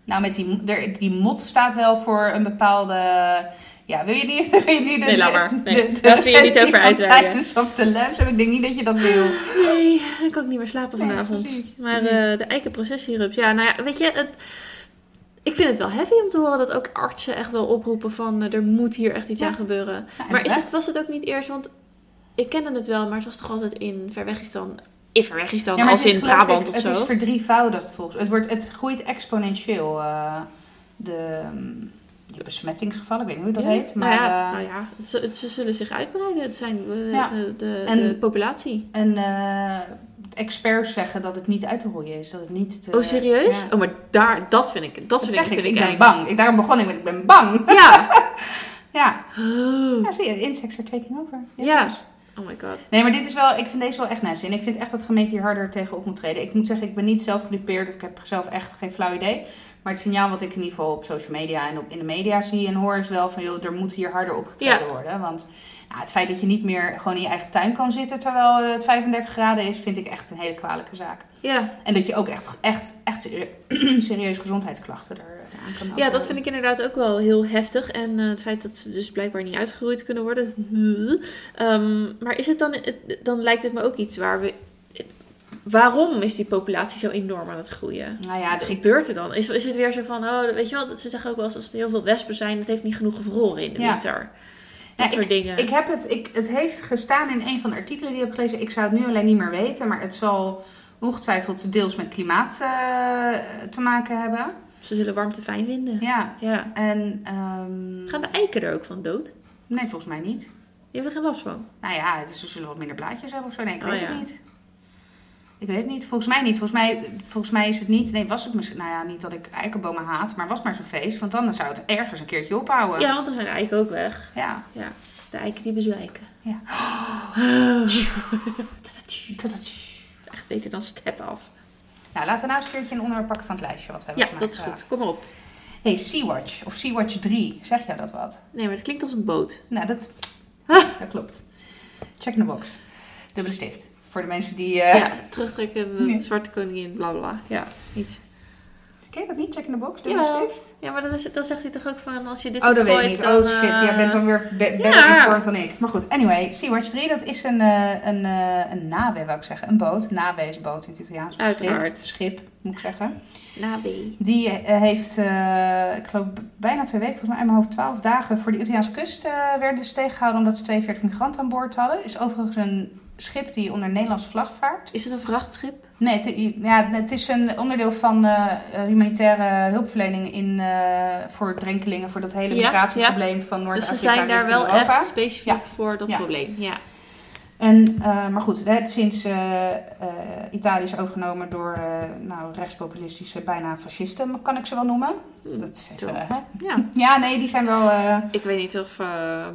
Nou, met die, er- die mot staat wel voor een bepaalde... Ja, wil je niet, wil je niet de, Nee, laat maar. Nee, de, de kun je niet over uitweiden. Of Lambs heb ik denk niet dat je dat wil. Nee, ik kan ook niet meer slapen Nee, vanavond. precies. maar eh, de eikenprocessierups, ja, nou ja, weet je, het, ik vind het wel heavy om te horen dat ook artsen echt wel oproepen van eh, er moet hier echt iets Ja. aan gebeuren. Ja, maar is het, was het ook niet eerst, want ik kende het wel, maar het was toch altijd in Verwegistan, in Verwegistan, Ja, als het is, in ik, Brabant of het zo. is verdrievoudigd volgens Het, wordt, het groeit exponentieel. eh, de, mm, de besmettingsgevallen, ik weet niet hoe dat Ja, heet. Maar, nou ja, eh, nou ja ze, ze zullen zich uitbreiden. Het zijn eh, Ja. de, de, En- de populatie. En eh, experts zeggen dat het niet uit te roeien is. Dat het niet te, oh, serieus? Ja. Oh, maar daar, dat vind ik, dat Dat vind zeg ik, ik, vind ik ik ben eng. bang. Ik, daarom begon ik met ik ben bang. Ja. Ja, Oh. ja zie je, insects are taking over. Yes, Ja. yes. Oh my god. Nee, maar dit is wel, ik vind deze wel echt nasty. En ik vind echt dat de gemeente hier harder tegen op moet treden. Ik moet zeggen, ik ben niet zelf gedupeerd. Ik heb zelf echt geen flauw idee. Maar het signaal wat ik in ieder geval op social media en op, in de media zie en hoor is wel van... joh, er moet hier harder opgetreden Ja. worden. Want nou, het feit dat je niet meer gewoon in je eigen tuin kan zitten terwijl het 35 graden is... vind ik echt een hele kwalijke zaak. Ja. En dat je ook echt, echt, echt serie- serieus gezondheidsklachten daar aan kan ja, dat vind ik inderdaad ook wel heel heftig. En eh, het feit dat ze dus blijkbaar niet uitgeroeid kunnen worden. Ehm, maar is het dan, dan lijkt het me ook iets waar we... Waarom is die populatie zo enorm aan het groeien? Nou ja, Wat ik, gebeurt er dan? Is, is het weer zo van, oh, weet je wel, ze zeggen ook wel eens als er heel veel wespen zijn, het heeft niet genoeg gevroren in de Ja. winter. Dat Ja, soort dingen. Ik heb het, ik, het heeft gestaan in een van de artikelen die ik heb gelezen. Ik zou het nu alleen niet meer weten, maar het zal ongetwijfeld deels met klimaat eh, te maken hebben. Ze zullen warmte fijn vinden. Ja, Ja. en ehm, Gaan de eiken er ook van dood? nee, volgens mij niet. Je hebt er geen last van. Nou ja, dus ze zullen wat minder blaadjes hebben of zo. Nee, ik Oh, weet ja. het niet. Ik weet het niet. Volgens mij niet. Volgens mij, volgens mij is het niet. Nee, was het misschien. Nou ja, niet dat ik eikenbomen haat, maar was maar zo'n feest. Want dan zou het ergens een keertje ophouden. Ja, want dan zijn de eiken ook weg. Ja. Ja, de eiken die bezwijken. Ja. Echt beter dan step af. Nou, laten we nou eens een keertje een onderwerp pakken van het lijstje wat we hebben Ja, gemaakt. dat is goed. Kom maar op. Hey, Sea-Watch of Sea-Watch 3. Zeg jou dat wat? Nee, maar het klinkt als een boot. Nou, dat, dat klopt. Check in de box. Dubbele stift. Voor de mensen die... eh Ja, terugtrekken, Nee. zwarte koningin, bla bla. Ja, iets. Ken dat niet? Check in de box? Dubbele stift? Ja, maar dan, is, dan zegt hij toch ook van, als je dit Oh, dat weet ik niet. dan, Oh shit, eh, jij bent dan weer be beter ja. informed dan ik. Maar goed, anyway, Sea-Watch 3, dat is een, eh een, eh een nawe, wou ik zeggen. Een boot. Nawe is boot in het Italiaans. Uiteraard. Schip, schip, moet ik zeggen. Nabi. Die eh, heeft, eh, ik geloof, bijna twee weken, volgens mij in mijn hoofd 12 dagen voor de Italiaanse kust eh, werden ze tegengehouden omdat ze 42 migranten aan boord hadden. Is overigens een schip die onder Nederlandse vlag vaart. Is het een vrachtschip? Nee, het, ja, het is een onderdeel van eh, eh, humanitaire hulpverlening in, eh, voor drenkelingen, voor dat hele Ja, migratieprobleem van Dus Noord-Afrika ze zijn daar wel Europa. echt specifiek Ja. voor dat Ja. probleem. Ja. En, eh, maar goed, hè, sinds eh, eh, Italië is overgenomen door eh, nou, rechtspopulistische, bijna fascisten, kan ik ze wel noemen. Dat is even, hè? ja. Ja, nee, die zijn wel... eh, Ik weet niet of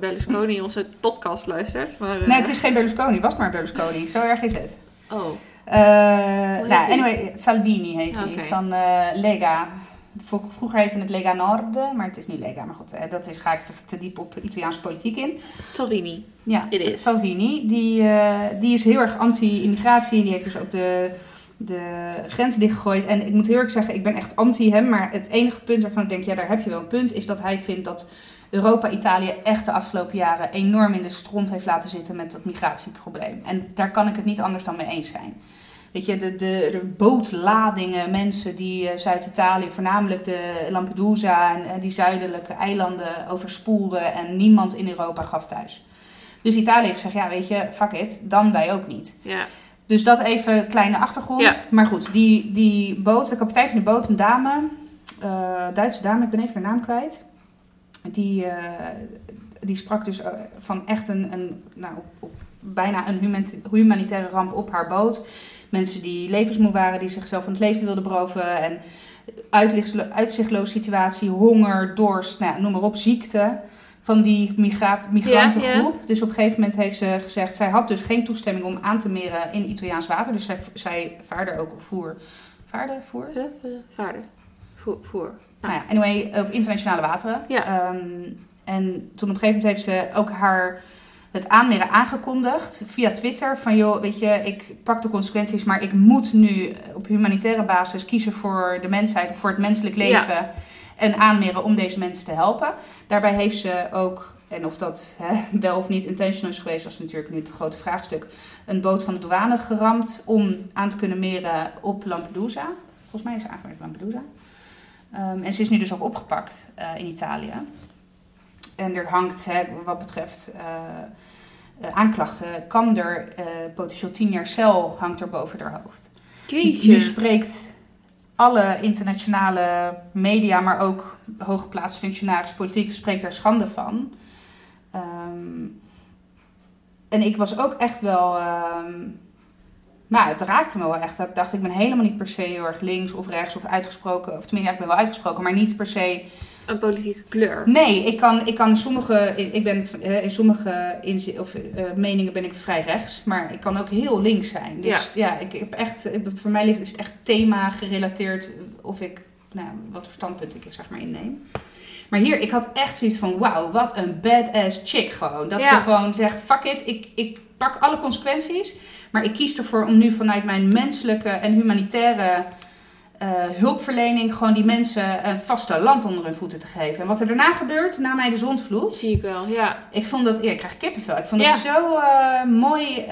Berlusconi onze podcast luistert. Maar, eh, Nee, het is geen Berlusconi, was maar Berlusconi. Zo erg is het. Oh, Eh, nou, anyway, Salvini heet hij, van eh, Lega. Vro- Vroeger heette het Lega Nord, maar het is niet Lega. Maar goed, eh, dat is, ga ik te, te diep op Italiaanse politiek in. Salvini. Ja, is. Salvini, die, eh, die is heel erg anti-immigratie. Die heeft dus ook de, de grenzen dichtgegooid. En ik moet heel erg zeggen, ik ben echt anti hem. Maar het enige punt waarvan ik denk, ja, daar heb je wel een punt... is dat hij vindt dat Europa Italië echt de afgelopen jaren... enorm in de stront heeft laten zitten met dat migratieprobleem. En daar kan ik het niet anders dan mee eens zijn. Weet je, de, de, de bootladingen mensen die eh, Zuid-Italië, voornamelijk de Lampedusa en, en die zuidelijke eilanden overspoelden en niemand in Europa gaf thuis. Dus Italië heeft gezegd, ja weet je, fuck it, dan wij ook niet. Ja. Dus dat even kleine achtergrond. Ja. Maar goed, die, die boot, de kapitein van die boot, een dame, eh, Duitse dame, ik ben even haar naam kwijt. Die, eh, die sprak dus van echt een, een nou, bijna een human- humanitaire ramp op haar boot. Mensen die levensmoe waren, die zichzelf van het leven wilden beroven. En uitzichtloze situatie, honger, dorst, nou, ja, noem maar op, ziekte van die migraat, migrantengroep. Dus op een gegeven moment heeft ze gezegd, zij had dus geen toestemming om aan te meren in Italiaans water. Dus zij, zij vaarde ook op voer. Vaarde, voer? Vaarden. Voer. voer. Nou ja, anyway, op internationale wateren. Ja. Ehm, en toen op een gegeven moment heeft ze ook haar het aanmeren aangekondigd via Twitter. Van joh, weet je, ik pak de consequenties, maar ik moet nu op humanitaire basis kiezen voor de mensheid of voor het menselijk leven. En aanmeren om deze mensen te helpen. Daarbij heeft ze ook, en of dat hè, wel of niet intentional is geweest, dat is natuurlijk nu het grote vraagstuk. Een boot van de douane geramd om aan te kunnen meren op Lampedusa. Volgens mij is ze aangemerkt Lampedusa. Ehm, en ze is nu dus ook opgepakt eh, in Italië. En er hangt, hè, wat betreft eh, eh, aanklachten, kan er eh, potentieel tien jaar cel hangt er boven haar hoofd. Nu Jeetje. spreekt alle internationale media, maar ook hooggeplaatste functionaris, politiek, spreekt daar schande van. Ehm, en ik was ook echt wel. ehm, nou, het raakte me wel echt. Ik dacht, ik ben helemaal niet per se heel erg links of rechts of uitgesproken. Of tenminste, ik ben wel uitgesproken, maar niet per se een politieke kleur. Nee, ik kan, ik kan sommige, ik ben eh, in sommige inzi- of, eh, meningen ben ik vrij rechts, maar ik kan ook heel links zijn. Dus ja, ik heb echt, voor mij ligt- is het echt thema gerelateerd of ik, nou, wat voor standpunt ik zeg maar inneem. Maar hier, ik had echt zoiets van, wauw, wat een badass chick gewoon. Dat Ja. ze gewoon zegt, fuck it, ik, ik pak alle consequenties, maar ik kies ervoor om nu vanuit mijn menselijke en humanitaire hulpverlening gewoon die mensen een vaste land onder hun voeten te geven. En wat er daarna gebeurt, na mij de zondvloed, Zie ik wel, ja. ik vond dat, ja, ik krijg kippenvel. Ik vond Ja. het zo eh, mooi,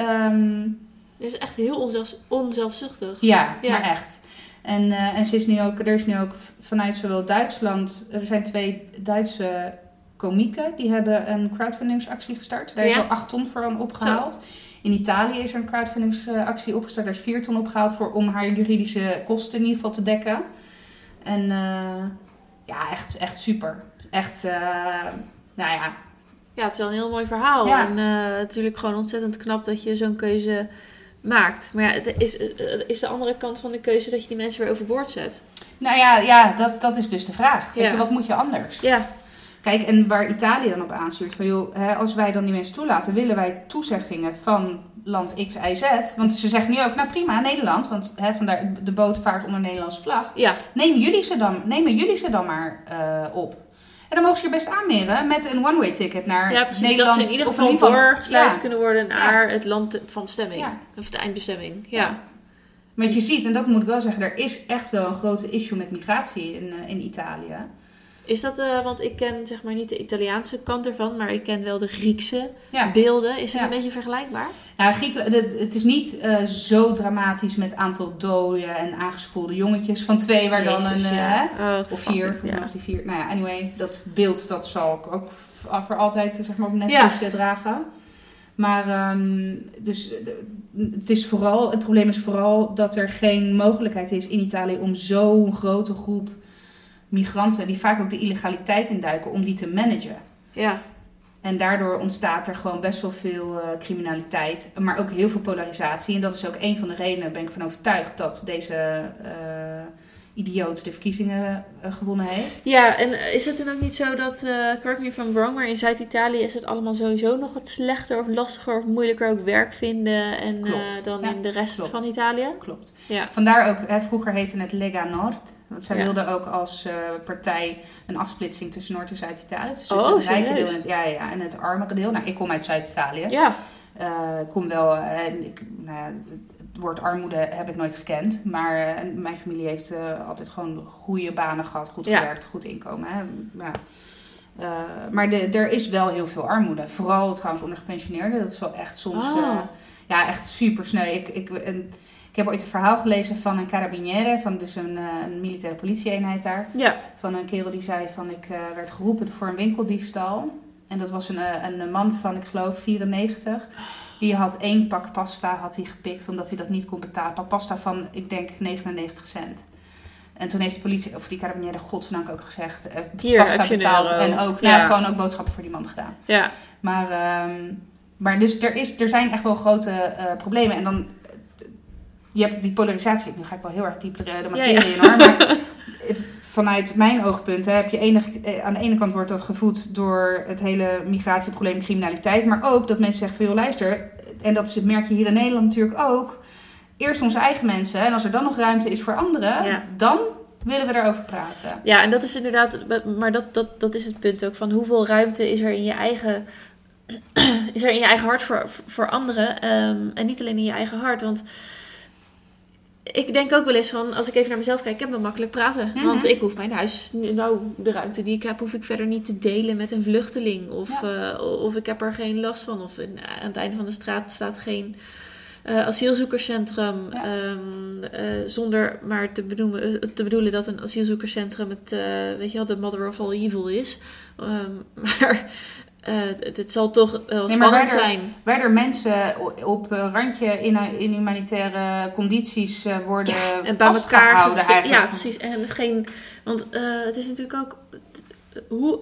Het is echt heel onzelfs, onzelfzuchtig. ja, Ja. maar echt. En, eh, en ze is nu ook, er is nu ook vanuit zowel Duitsland, er zijn twee Duitse komieken, die hebben een crowdfundingsactie gestart. Daar is al 8 ton voor aan opgehaald. In Italië is er een crowdfundingsactie opgestart. Daar is 4 ton opgehaald voor, om haar juridische kosten in ieder geval te dekken. En eh, ja, echt, echt super. Echt, eh, nou ja, Ja, het is wel een heel mooi verhaal. Ja. En eh, natuurlijk gewoon ontzettend knap dat je zo'n keuze maakt. Maar ja, is, is de andere kant van de keuze dat je die mensen weer overboord zet. nou ja, ja dat, dat is dus de vraag. Weet Ja. je, wat moet je anders? Ja, Kijk, en waar Italië dan op aanstuurt, van joh, hè, als wij dan die mensen toelaten, willen wij toezeggingen van land X, Y, Z. Want ze zeggen nu ook, nou prima, Nederland, want hè, vandaar de boot vaart onder Nederlandse vlag. ja, Nemen jullie ze dan, nemen jullie ze dan maar eh, op. En dan mogen ze hier best aanmeren met een one-way ticket naar ja precies. Nederland. dat ze in ieder geval doorgesluist Ja. kunnen worden naar het land van bestemming. Of de eindbestemming. Ja. Ja. Want je ziet, en dat moet ik wel zeggen, er is echt wel een grote issue met migratie in, eh, in Italië. Is dat, eh, want ik ken zeg maar niet de Italiaanse kant ervan, maar ik ken wel de Griekse Ja. beelden. Is dat Ja. een beetje vergelijkbaar? Nou, Griekenland, het, het is niet eh, zo dramatisch met aantal doden en aangespoelde jongetjes van twee, waar dan een, eh, ja. Oh, of vier, volgens mij was die vier. Nou ja, anyway, dat beeld dat zal ik ook voor altijd zeg maar, op Netflix dragen. Maar ehm, dus het, is vooral, het probleem is vooral dat er geen mogelijkheid is in Italië om zo'n grote groep migranten, die vaak ook de illegaliteit induiken, om die te managen. Ja. En daardoor ontstaat er gewoon best wel veel eh, criminaliteit, maar ook heel veel polarisatie. En dat is ook een van de redenen, ben ik van overtuigd, dat deze eh, idioot de verkiezingen eh, gewonnen heeft. Ja, en is het dan ook niet zo dat, eh correct me if I'm wrong, maar in Zuid-Italië is het allemaal sowieso nog wat slechter of lastiger of moeilijker ook werk vinden en, eh, dan ja, in de rest klopt. van Italië? Klopt. Ja. Vandaar ook, hè, vroeger heette het Lega Nord. Want zij Ja. wilden ook als eh, partij een afsplitsing tussen Noord- en Zuid-Italië. Dus Oh, het rijke deel en het, ja, ja, en het armere deel. Nou, ik kom uit Zuid-Italië. Ja. Eh, ik kom wel, eh, en ik, nou ja, woord armoede heb ik nooit gekend. Maar eh, mijn familie heeft eh, altijd gewoon goede banen gehad, goed Ja. gewerkt, goed inkomen. Hè. Ja. Eh, maar de, er is wel heel veel armoede. Vooral trouwens onder gepensioneerden. Dat is wel echt soms, Oh. eh, ja, echt super sneu. Ik, ik, ik heb ooit een verhaal gelezen van een carabiniere, van dus een, een militaire politieeenheid daar. Ja. Van een kerel die zei van ik werd geroepen voor een winkeldiefstal. En dat was een, een man van, ik geloof, 94. Die had één pak pasta had hij gepikt omdat hij dat niet kon betalen. Pak pasta van, ik denk, 99 cent. En toen heeft de politie, of die carabinieri, godsdank ook gezegd, eh, Hier pasta betaald. En ook, Ja. nou, gewoon ook boodschappen voor die man gedaan. Ja. Maar, ehm, maar dus er, is, er zijn echt wel grote eh, problemen. En dan, eh, je hebt die polarisatie. Nu ga ik wel heel erg diep de, de materie Ja, ja. in hoor. Maar vanuit mijn oogpunt hè, heb je enig, eh, aan de ene kant wordt dat gevoed door het hele migratieprobleem, criminaliteit. Maar ook dat mensen zeggen van joh luister. En dat merk je hier in Nederland natuurlijk ook. Eerst onze eigen mensen. En als er dan nog ruimte is voor anderen, Ja. dan willen we daarover praten. Ja, en dat is inderdaad, maar dat, dat, dat is het punt ook van hoeveel ruimte is er in je eigen, is er in je eigen hart voor, voor anderen Ehm, en niet alleen in je eigen hart, want ik denk ook wel eens van, als ik even naar mezelf kijk, ik heb wel makkelijk praten, Mhm. want ik hoef mijn huis, nou de ruimte die ik heb, hoef ik verder niet te delen met een vluchteling of, eh, of ik heb er geen last van of in- aan het einde van de straat staat geen eh, asielzoekerscentrum. Ja. ehm, eh, zonder maar te bedoelen, te bedoelen dat een asielzoekerscentrum het, eh, weet je wel, de mother of all evil is. Ehm, maar eh, het, het zal toch wel Nee, maar spannend er- zijn. Er mensen op eh, randje in, in humanitaire condities eh, worden En bij elkaar vastgehouden gezet- eigenlijk. Ja, precies. En geen, want eh, het is natuurlijk ook. Hoe,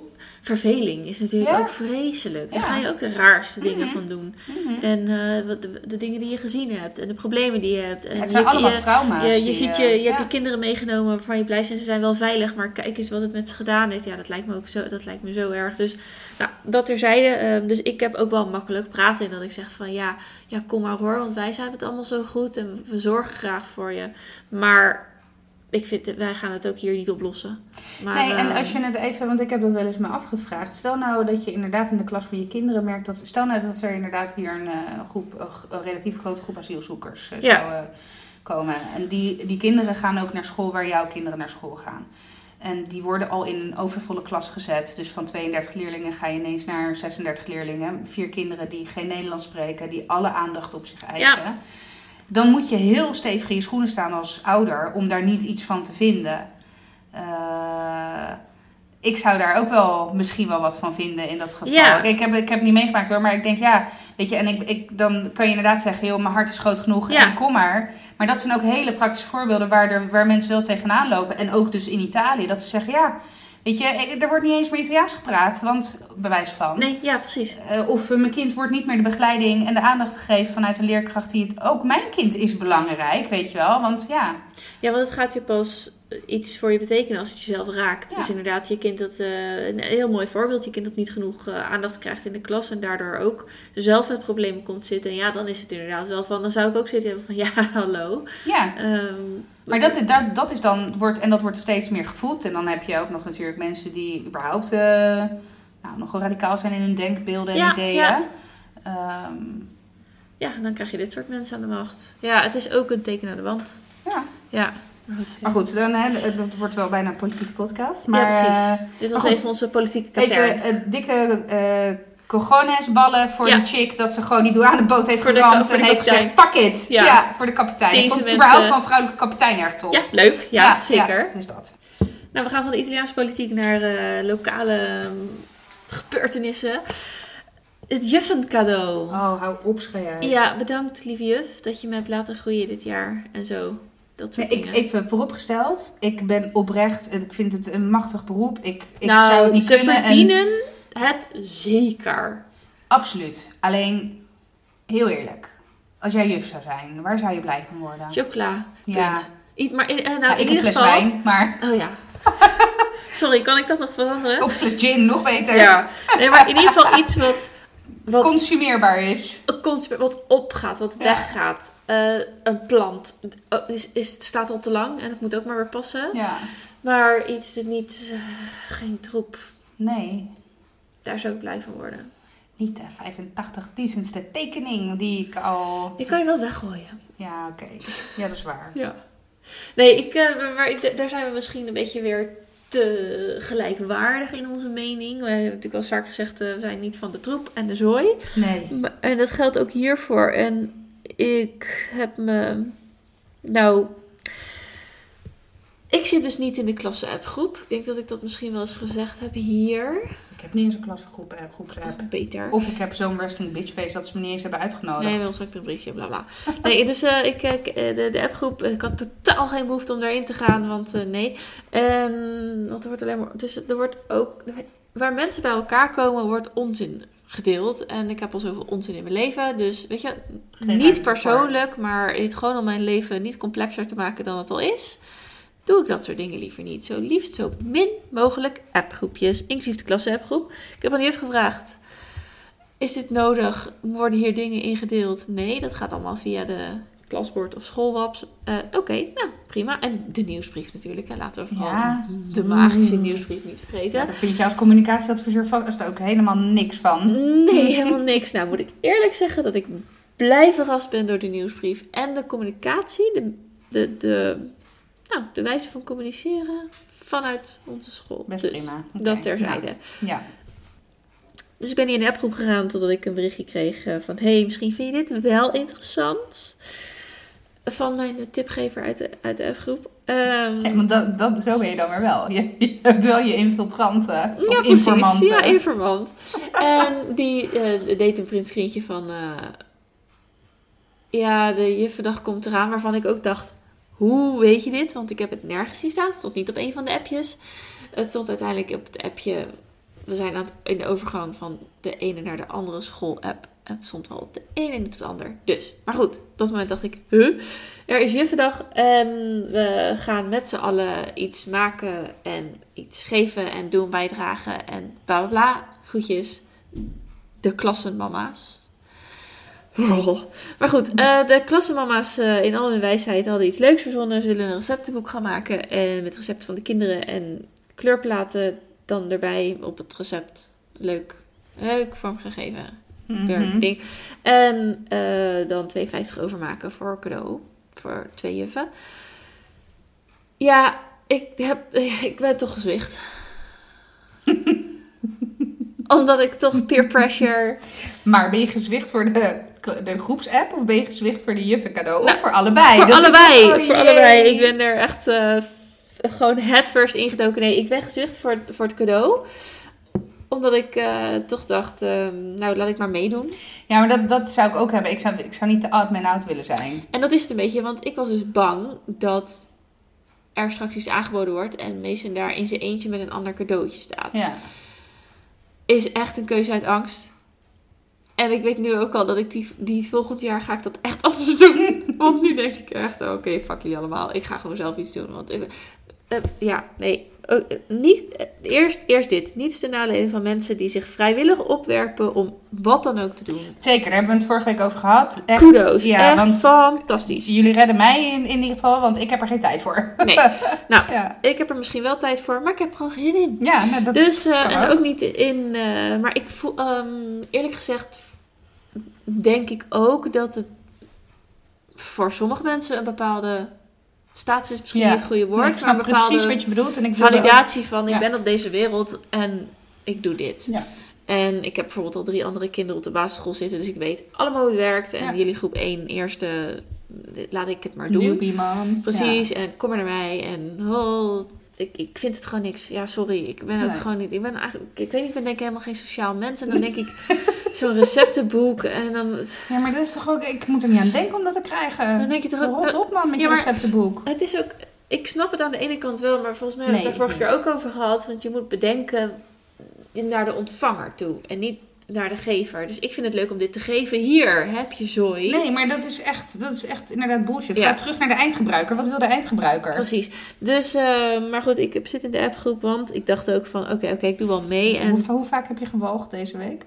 verveling is natuurlijk Ja. ook vreselijk. Daar Ja. ga je ook de raarste dingen Mhm. van doen. Mhm. En eh, wat de, de dingen die je gezien hebt. En de problemen die je hebt. En Het zijn je, allemaal je, trauma's. je, je, die, ziet eh, je, je hebt je kinderen meegenomen waarvan je blij bent. Ze zijn wel veilig, maar kijk eens wat het met ze gedaan heeft. Ja, dat lijkt me ook zo, dat lijkt me zo erg. Dus nou, dat terzijde. ehm, dus ik heb ook wel makkelijk praten in dat ik zeg van ja, ja, kom maar hoor. Want wij zijn het allemaal zo goed en we zorgen graag voor je. Maar ik vind, wij gaan het ook hier niet oplossen. Maar, nee, en ehm, als je het even, want ik heb dat wel eens me afgevraagd. Stel nou dat je inderdaad in de klas van je kinderen merkt dat. Stel nou dat er inderdaad hier een, eh, groep, een relatief grote groep asielzoekers eh, Ja. zou eh, komen. En die, die kinderen gaan ook naar school waar jouw kinderen naar school gaan. En die worden al in een overvolle klas gezet. Dus van 32 leerlingen ga je ineens naar 36 leerlingen. Vier kinderen die geen Nederlands spreken, die alle aandacht op zich eisen. Dan moet je heel stevig in je schoenen staan als ouder om daar niet iets van te vinden. Eh, ik zou daar ook wel misschien wel wat van vinden in dat geval. Ja. Ik, heb, ik heb het niet meegemaakt hoor, maar ik denk ja, weet je, en ik, ik, dan kan je inderdaad zeggen, joh, mijn hart is groot genoeg Ja. en kom maar. Maar dat zijn ook hele praktische voorbeelden waar, er, waar mensen wel tegenaan lopen. En ook dus in Italië, dat ze zeggen, ja, weet je, ik- er wordt niet eens meer Italiaans gepraat, want bewijs van. Nee, ja, precies. Eh, of eh, mijn kind wordt niet meer de begeleiding en de aandacht gegeven vanuit een leerkracht die het ook mijn kind is belangrijk, weet je wel. Want ja, Ja, want het gaat je pas iets voor je betekenen als het jezelf raakt. Ja. Dus inderdaad, je kind dat, eh, een heel mooi voorbeeld, je kind dat niet genoeg eh, aandacht krijgt in de klas en daardoor ook zelf met problemen komt zitten. En ja, dan is het inderdaad wel van, dan zou ik ook zitten hebben van, ja, hallo. ja. Ehm, Maar dat, is- dat, dat is dan, wordt, en dat wordt steeds meer gevoed. En dan heb je ook nog natuurlijk mensen die überhaupt eh, nou, nogal radicaal zijn in hun denkbeelden en Ja, ideeën. ja. Ehm, ja, dan krijg je dit soort mensen aan de macht. Ja, het is ook een teken aan de wand. ja. Ja, maar goed. Maar goed, dan, hè, dat wordt wel bijna een politieke podcast. Maar, ja, precies. eh, Dit was even onze politieke katern. even eh, dikke eh cojones ballen voor Ja. de chick. Dat ze gewoon die douaneboot heeft geramd en heeft gezegd, fuck it. Ja. Ja, voor de kapitein. Deze ik vond het überhaupt van vrouwelijke kapitein erg tof. Ja, leuk. Ja, zeker. dus dat. Nou, we gaan van de Italiaanse politiek naar eh, lokale ehm, gebeurtenissen. Het juffencadeau. Oh, hou op, schei uit. Ja, bedankt lieve juf dat je me hebt laten groeien dit jaar en zo. Dat soort Nee, ik, even vooropgesteld, ik ben oprecht, ik vind het een machtig beroep. Ik, ik nou, zou het niet ze kunnen. En, verdienen het zeker. absoluut. Alleen, heel eerlijk, als jij juf zou zijn, waar zou je blij van worden? Chocola. Ja. Punt. Iets, maar in, eh, nou, in ik een fles geval... wijn, maar Oh ja. Sorry, kan ik dat nog veranderen? of fles gin, nog beter. Ja. Nee, maar in ieder geval iets wat... wat Consumeerbaar is. Wat opgaat, wat Ja. weggaat. Eh, een plant. Oh, is, is, het staat al te lang en het moet ook maar weer passen. Ja. Maar iets dat niet, eh, geen troep. Nee, Daar zou ik blij van worden. niet de 85.000ste tekening die ik al... Die kan je wel weggooien. Ja, oké. Ja, dat is waar. Ja. Nee, ik, eh, maar ik, daar zijn we misschien een beetje weer te gelijkwaardig in onze mening. We hebben natuurlijk al vaak gezegd, eh, we zijn niet van de troep en de zooi. Nee. En dat geldt ook hiervoor. En ik heb me. Nou. Ik zit dus niet in de klasse-app-groep. Ik denk dat ik dat misschien wel eens gezegd heb hier. Ik heb niet eens een klasgroep app, groepsapp. Beter. Of ik heb zo'n resting bitch face dat ze me niet eens hebben uitgenodigd. Nee, wel straks een briefje, bla bla. Nee, dus eh, ik, eh, de, de appgroep, ik had totaal geen behoefte om daarin te gaan, want eh, nee. En, want er wordt alleen maar, dus er wordt ook, waar mensen bij elkaar komen, wordt onzin gedeeld. En ik heb al zoveel onzin in mijn leven, dus weet je, Geen niet voor. persoonlijk, maar het gewoon om mijn leven niet complexer te maken dan het al is. Doe ik dat soort dingen liever niet. Zo liefst zo min mogelijk appgroepjes, inclusief de klasse-appgroep. Ik heb aan de juf gevraagd, is dit nodig? Worden hier dingen ingedeeld? Nee, dat gaat allemaal via de klasbord of schoolwaps. Eh, Oké, nou prima. En de nieuwsbrief natuurlijk. En laten we vooral Ja. de magische nieuwsbrief niet vergeten. Ja, daar vind je als communicatieadviseur vast ook helemaal niks van. Nee, helemaal niks. Nou moet ik eerlijk zeggen dat ik blij verrast ben door de nieuwsbrief. En de communicatie, de, de, de, nou, de wijze van communiceren vanuit onze school. Best Dus prima. Dat terzijde. Ja. Dus ik ben in een appgroep gegaan totdat ik een berichtje kreeg eh, van... hey, misschien vind je dit wel interessant. Van mijn tipgever uit de, uit de appgroep. Ja, want dat, dat, zo ben je dan weer wel. Je, je hebt wel je infiltranten. Of ja, precies. informanten. Ja, informant. en die eh, deed een printscreentje van... eh, ja, de juffendag komt eraan. Waarvan ik ook dacht... Hoe weet je dit? Want ik heb het nergens zien staan. Het stond niet op een van de appjes. Het stond uiteindelijk op het appje we zijn aan het, in de overgang van de ene naar de andere school-app. Het stond wel op de ene en niet op de ander. Dus, maar goed, op dat moment dacht ik, huh? Er is Juffendag en we gaan met z'n allen iets maken en iets geven en doen, bijdragen en bla bla bla. Groetjes, de klassenmama's. Oh. Maar goed, eh, de klassenmama's eh, in al hun wijsheid hadden iets leuks verzonnen. Ze willen een receptenboek gaan maken en met recepten van de kinderen en kleurplaten dan erbij op het recept. Leuk, leuk vormgegeven Mhm. ding. En eh, dan 2,50 overmaken voor cadeau. Voor twee juffen. Ja, ik, heb, ik ben toch gezwicht. Omdat ik toch peer pressure... Maar ben je gezwicht voor de, de groepsapp of ben je gezwicht voor de juffen cadeau? of voor allebei? Voor Dat allebei, oh, voor allebei. Ik ben er echt eh, gewoon head first ingedoken. Nee, ik ben gezwicht voor, voor het cadeau. Omdat ik eh, toch dacht, ehm, nou laat ik maar meedoen. Ja, maar dat, dat zou ik ook hebben. Ik zou, ik zou niet de odd man out willen zijn. En dat is het een beetje, want ik was dus bang dat er straks iets aangeboden wordt en Mason daar in zijn eentje met een ander cadeautje staat. Ja. Is echt een keuze uit angst. En ik weet nu ook al dat ik die, die volgend jaar ga ik dat echt anders doen. Want nu denk ik echt, oké, fuck jullie allemaal. Ik ga gewoon zelf iets doen. Want ik- eh, ja, nee. Eh, eh, niet, eh, eerst, eerst dit. Niets ten nadele van mensen die zich vrijwillig opwerpen om wat dan ook te doen. Zeker, daar hebben we het vorige week over gehad. Echt, Kudos. Ja, echt want fantastisch. jullie redden mij in, in ieder geval, want ik heb er geen tijd voor. Nee. Nou, Ja, ik heb er misschien wel tijd voor, maar ik heb er gewoon geen zin in. ja nou, dat Dus, eh, en ook. ook niet in, maar ik voel, ehm, eerlijk gezegd, denk ik ook dat het voor sommige mensen een bepaalde status is misschien Ja. niet het goede woord, Nee, ik maar snap precies wat je bedoelt. En ik validatie van ik ja. ben op deze wereld en ik doe dit. Ja. En ik heb bijvoorbeeld al drie andere kinderen op de basisschool zitten, dus ik weet allemaal hoe het werkt. En jullie groep 1, eerste, laat ik het maar ook doen. newbie moms. Precies, en kom maar naar mij. En oh, ik, ik vind het gewoon niks. Ja, sorry. Ik ben ook Nee. gewoon niet. Ik ben eigenlijk, ik weet niet, ik ben denk ik helemaal geen sociaal mens. En dan denk ik zo'n receptenboek. En dan, Ja. maar dat is toch ook... Ik moet er niet aan denken om dat te krijgen. dan denk je toch ook. Rot op man met Ja, je receptenboek. Het is ook. Ik snap het aan de ene kant wel, maar volgens mij hebben we het daar vorige keer ook over gehad. Want je moet bedenken naar de ontvanger toe en niet naar de gever. Dus ik vind het leuk om dit te geven. Hier heb je zooi. Nee, maar dat is echt, dat is echt inderdaad bullshit. Ja. Ga terug naar de eindgebruiker. Wat wil de eindgebruiker? Precies. Dus, eh, maar goed, ik zit in de appgroep, want ik dacht ook van, oké, oké, ik doe wel mee. En Hoe, hoe vaak heb je gewoogd deze week?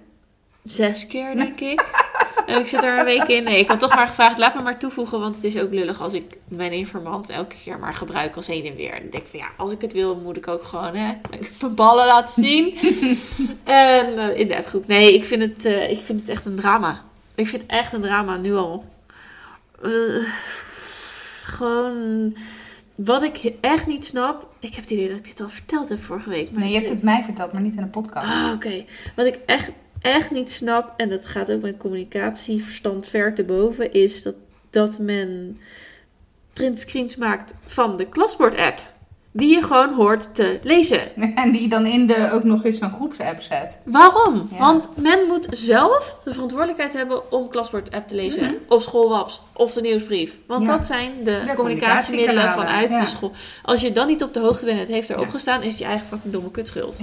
Zes keer, denk ik. En ik zit er een week in. Nee, ik had toch maar gevraagd, laat me maar toevoegen. Want het is ook lullig als ik mijn informant elke keer maar gebruik als heen en weer. Dan denk ik van ja, als ik het wil, moet ik ook gewoon hè, mijn ballen laten zien. en eh, in de appgroep. Nee, ik vind, het, eh, ik vind het echt een drama. Ik vind het echt een drama, nu al. Eh, gewoon... Wat ik echt niet snap... Ik heb het idee dat ik dit al verteld heb vorige week. Maar Nee, je hebt het mij verteld, maar niet in een podcast. Ah, oké. Wat ik echt, echt niet snap, en dat gaat ook mijn communicatieverstand ver te boven, is dat, dat men printscreens maakt van de klasbord-app. Die je gewoon hoort te lezen. En die dan in de ook nog eens een groepsapp zet. Waarom? Ja. Want men moet zelf de verantwoordelijkheid hebben om klasbord-app te lezen. Mhm. Of schoolwaps. Of de nieuwsbrief. Want Ja. dat zijn de, De communicatiemiddelen vanuit ja. de school. Als je dan niet op de hoogte bent en het heeft erop gestaan, is het je eigen fucking domme kutschuld.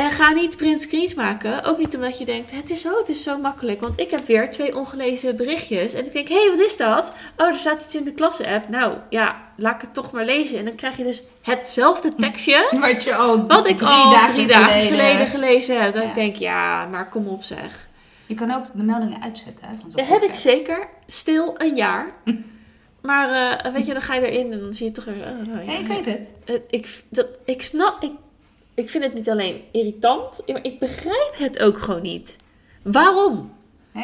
En ga niet print screens maken. Ook niet omdat je denkt, het is zo, het is zo makkelijk. Want ik heb weer twee ongelezen berichtjes. En ik denk, hé, hey, wat is dat? Oh, er staat iets in de klasse-app. Nou, ja, laat ik het toch maar lezen. En dan krijg je dus hetzelfde tekstje... Wat je al Wat ik drie al dagen drie dagen geleden, geleden... gelezen heb. Dan Ja. ik denk ja, maar kom op zeg. Je kan ook de meldingen uitzetten. Hè, Dat heb ik zeker. Stil een jaar. Maar eh, weet je, dan ga je erin en dan zie je toch weer... Oh, nou, ja, Nee, ik weet het. Het- ik, dat, ik snap... Ik, ik vind het niet alleen irritant, maar ik begrijp het ook gewoon niet. Waarom?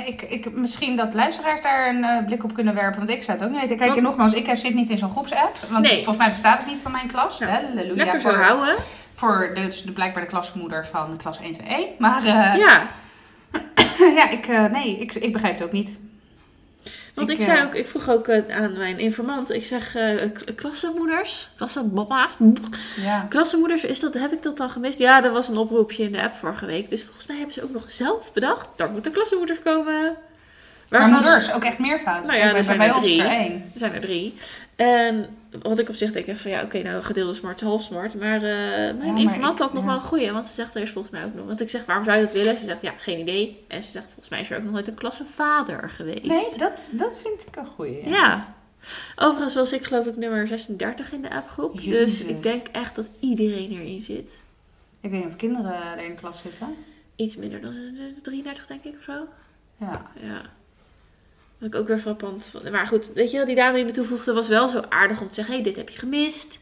Ik, ik, misschien dat luisteraars daar een eh, blik op kunnen werpen, want ik zou het ook niet weten. Kijk, Want- en nogmaals, ik zit niet in zo'n groepsapp, want Nee. volgens mij bestaat het niet van mijn klas. Nou, hè, Lekker voor, houden. voor de, dus de, blijkbaar de klasmoeder van klas 1 2 Maar eh, Ja, ja, ik, eh, nee, ik, ik begrijp het ook niet. Want ik, Ik, zei eh, ook, ik vroeg ook eh, aan mijn informant, ik zeg k- klassenmoeders, klassenmama's, Ja. klassenmoeders, is dat, heb ik dat al gemist? Ja, er was een oproepje in de app vorige week, dus volgens mij hebben ze ook nog zelf bedacht, daar moeten klassenmoeders komen. Maar moeders, ook echt meervoud. Nou ja, er zijn bij er drie. er één. Er zijn er drie. En wat ik op zich denk, van ja, oké, nou gedeelde smart, half smart. Maar eh, mijn maar informant ik- had nog ja. wel een goeie. Want ze zegt, er is volgens mij ook nog... Want ik zeg, waarom zou je dat willen? Ze zegt, ja, geen idee. En ze zegt, volgens mij is er ook nog nooit een klassevader geweest. Nee, dat, dat vind ik een goeie. Ja. Overigens was ik geloof ik nummer 36 in de appgroep. Dus ik denk echt dat iedereen erin zit. Ik weet niet of kinderen er in de klas zitten. Iets minder dan 33 denk ik of zo. Ja. Ja. Wat ik ook weer frappant vond. Maar goed, weet je wel, die dame die me toevoegde was wel zo aardig om te zeggen... hé, hey, dit heb je gemist.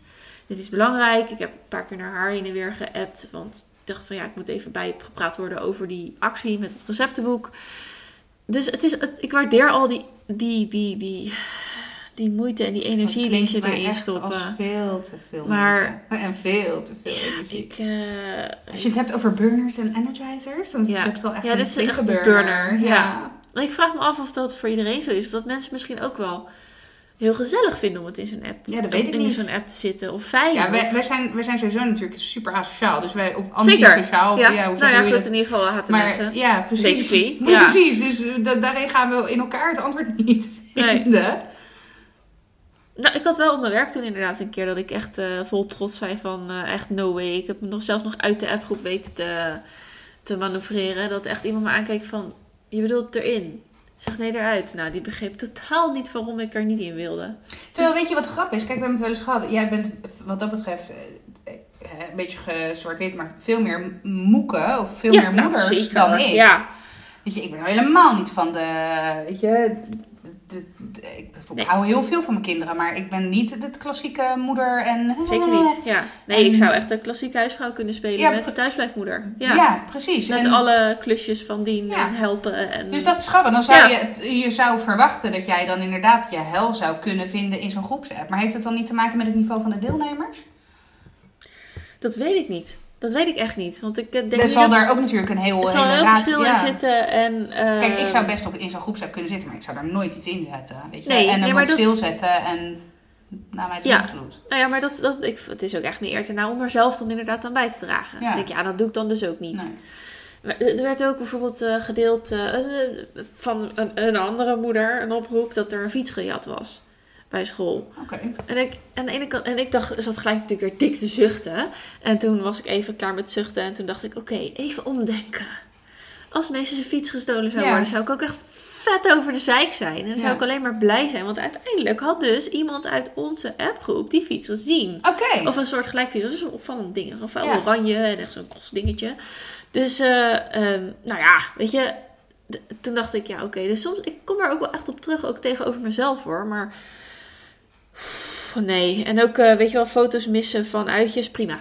Dit is belangrijk. Ik heb een paar keer naar haar heen en weer geappt. Want ik dacht van ja, ik moet even bijgepraat worden over die actie met het receptenboek. Dus het is, het- ik waardeer al die, die, die, die, die moeite en die energie die ze erin echt stoppen. als veel te veel Maar- moeite. En veel te veel energie. Ik, eh, Als je het hebt over burners en energizers, dan is Ja. dat wel echt Ja, een dit is echt een burner. burner, ja. Ik vraag me af of dat voor iedereen zo is. Of dat mensen misschien ook wel heel gezellig vinden om het in zo'n app, Ja, dat weet ik in zo'n app te zitten. Of fijn. Ja, wij, of- wij, zijn, wij zijn sowieso natuurlijk super asociaal. Dus wij, of antisociaal. Of, ja. ja, hoe nou ja, goed, dat? in ieder geval haten Maar mensen. ja, precies. Ja. Precies, dus eh, da- daarin gaan we in elkaar het antwoord niet Nee. vinden. Nou, ik had wel op mijn werk toen inderdaad een keer dat ik echt eh, vol trots zei van eh, echt no way. Ik heb me nog zelfs nog uit de appgroep weten te, te manoeuvreren. Dat echt iemand me aankeek van, je bedoelt erin. Zeg nee, eruit. Nou, die begreep totaal niet waarom ik er niet in wilde. Terwijl, Dus- weet je wat de grap is? Kijk, we hebben het wel eens gehad. Jij bent wat dat betreft eh, eh, een beetje zwart-wit, maar veel meer moeken of veel meer nou, moeders dan ik. Ja, Weet je, ik ben nou helemaal niet van de, weet je, de, de- de- ik, ik Nee. hou heel veel van mijn kinderen, maar ik ben niet de klassieke moeder en... zeker niet. Ja. Nee, ik zou echt een klassieke huisvrouw kunnen spelen Ja, met de thuisblijfmoeder. Ja, Ja. precies. Met En- alle klusjes van dien Ja. en helpen. En... Dus dat is grappig. Dan zou Ja. je, je zou verwachten dat jij dan inderdaad je hel zou kunnen vinden in zo'n groepsapp. Maar heeft het dan niet te maken met het niveau van de deelnemers? dat weet ik niet. Dat weet ik echt niet. Want ik eh, denk Er zal daar ook natuurlijk een heel, er raad- verschil ja. in zitten. En, eh, Kijk, ik zou best op, in zo'n groepsapp kunnen zitten, maar ik zou daar nooit iets in zetten. Weet je? Nee, en hem nee, maar op dat- stil zetten en naar mij de Ja. gloed. Nou ja, maar dat, dat, ik, het is ook echt niet eer te na om er zelf dan inderdaad aan bij te dragen. Ja. Ik denk, ja, dat doe ik dan dus ook niet. Nee. Er werd ook bijvoorbeeld eh, gedeeld eh, eh, van een, een andere moeder een oproep dat er een fiets gejat was bij school. Oké. En ik, aan de ene kant, en ik dacht, zat gelijk natuurlijk weer dik te zuchten. En toen was ik even klaar met zuchten en toen dacht ik, oké, even omdenken. Als mensen zijn fiets gestolen zou Ja. worden, zou ik ook echt vet over de zeik zijn. En dan zou ik alleen maar blij zijn, want uiteindelijk had dus iemand uit onze appgroep die fiets gezien. Oké. Of een soort gelijk fiets. Dat is een opvallend ding. Of wel Ja. oranje en echt zo'n dingetje. Dus, eh, ehm, nou ja, weet je. Toen dacht ik, ja, oké. dus soms, ik kom er ook wel echt op terug, ook tegenover mezelf hoor. Maar, nee. En ook, eh, weet je wel, foto's missen van uitjes, prima.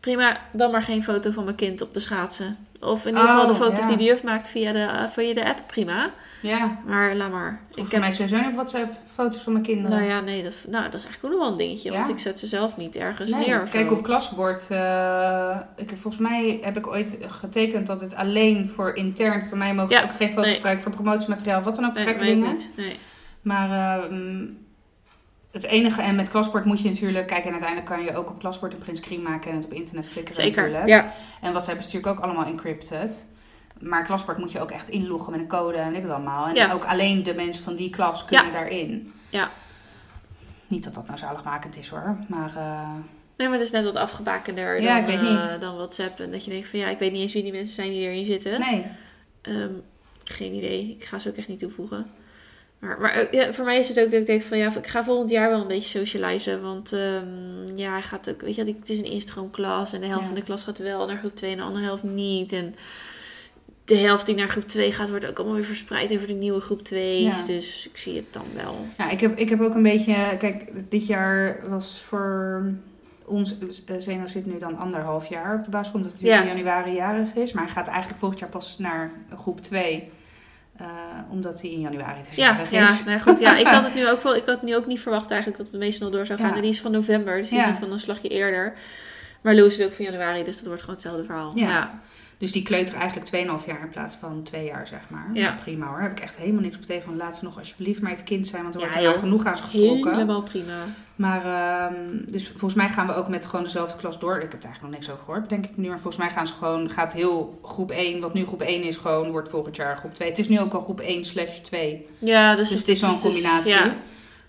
Prima, dan maar geen foto van mijn kind op de schaatsen. Of in ieder geval de Oh, foto's ja. die de juf maakt via de, eh, via de app, prima. Ja. Maar laat maar. Ik Ik heb heb, mij sowieso op WhatsApp foto's van mijn kinderen. nou ja, nee, dat, nou, dat is eigenlijk ook nog wel een dingetje. Ja? Want ik zet ze zelf niet ergens Nee, neer of kijk zo. op klasbord. eh, ik, volgens mij heb ik ooit getekend dat het alleen voor intern. Voor mij mogen ze Ja, ook geen foto's nee. gebruiken voor promotiemateriaal. of Wat dan ook, Nee, gekke dingen. niet. Nee. Maar eh, mm, het enige, en met klasbord moet je natuurlijk, kijk, en uiteindelijk kan je ook op klasbord een print screen maken en het op internet flikkeren Zeker. natuurlijk. Ja. En WhatsApp is natuurlijk ook allemaal encrypted. Maar klasbord moet je ook echt inloggen met een code en ik het allemaal. En Ja. ook alleen de mensen van die klas kunnen daarin. Ja. Niet dat dat nou zaligmakend is hoor, maar... eh, Nee, maar het is net wat afgebakender Ja, dan, ik weet eh, dan WhatsApp. En dat je denkt van ja, ik weet niet eens wie die mensen zijn die erin zitten. nee. Ehm, geen idee. Ik ga ze ook echt niet toevoegen. Maar, maar eh, ja, voor mij is het ook dat ik denk van ja, ik ga volgend jaar wel een beetje socializen. Want ehm, ja, hij gaat ook, weet je, het is een instroomklas. En de helft Ja. van de klas gaat wel naar groep 2 en de andere helft niet. En de helft die naar groep 2 gaat, wordt ook allemaal weer verspreid over de nieuwe groep 2. Ja. Dus ik zie het dan wel. Ja, ik heb, ik heb ook een beetje... Kijk, dit jaar was voor ons... eh, Zeno zit nu dan anderhalf jaar op de basisschool. Omdat hij Ja. in januari jarig is. Maar hij gaat eigenlijk volgend jaar pas naar groep 2. Eh, omdat hij in januari Ja, jarig ja, is. nou ja, goed. Ja, ik had het nu ook wel. Ik had nu ook niet verwacht eigenlijk dat het meestal nog door zou gaan. Ja. En die is van november, dus die Ja. is van een slagje eerder. Maar Loes is ook van januari, dus dat wordt gewoon hetzelfde verhaal. Ja. ja. Dus die kleuter eigenlijk 2,5 jaar in plaats van 2 jaar, zeg maar. Ja. Nou, prima hoor. Heb ik echt helemaal niks op tegen. Want laat ze nog alsjeblieft maar even kind zijn. Want er Ja, wordt er al genoeg aan ze getrokken. Helemaal prima. Maar, ehm, dus volgens mij gaan we ook met gewoon dezelfde klas door. Ik heb er eigenlijk nog niks over gehoord, denk ik nu. Maar volgens mij gaan ze gewoon, gaat heel groep 1, wat nu groep 1 is, gewoon wordt volgend jaar groep 2. Het is nu ook al groep 1 slash 2. Ja, dus, Dus het is zo'n combinatie. ja.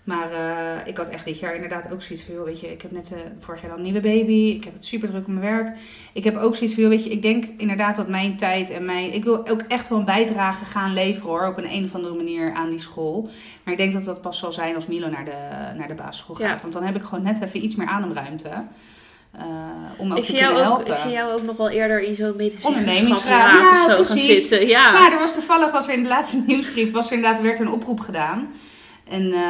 Maar eh, ik had echt dit jaar inderdaad ook zoiets van, joh, weet je, ik heb net eh, vorig jaar al een nieuwe baby. Ik heb het super druk op mijn werk. Ik heb ook zoiets van, joh, weet je, ik denk inderdaad dat mijn tijd en mijn... Ik wil ook echt wel een bijdrage gaan leveren hoor, op een, een of andere manier aan die school. Maar ik denk dat dat pas zal zijn als Milo naar de, naar de basisschool gaat. Ja. Want dan heb ik gewoon net even iets meer ademruimte. eh om ook Ik te zie, jou ook, helpen. ik zie jou ook nog wel eerder in zo'n Ondernemingsraad, ja, of zo gaan precies. zitten. Ja. Maar er was toevallig, was er in de laatste nieuwsbrief, was er inderdaad, werd een oproep gedaan. En eh,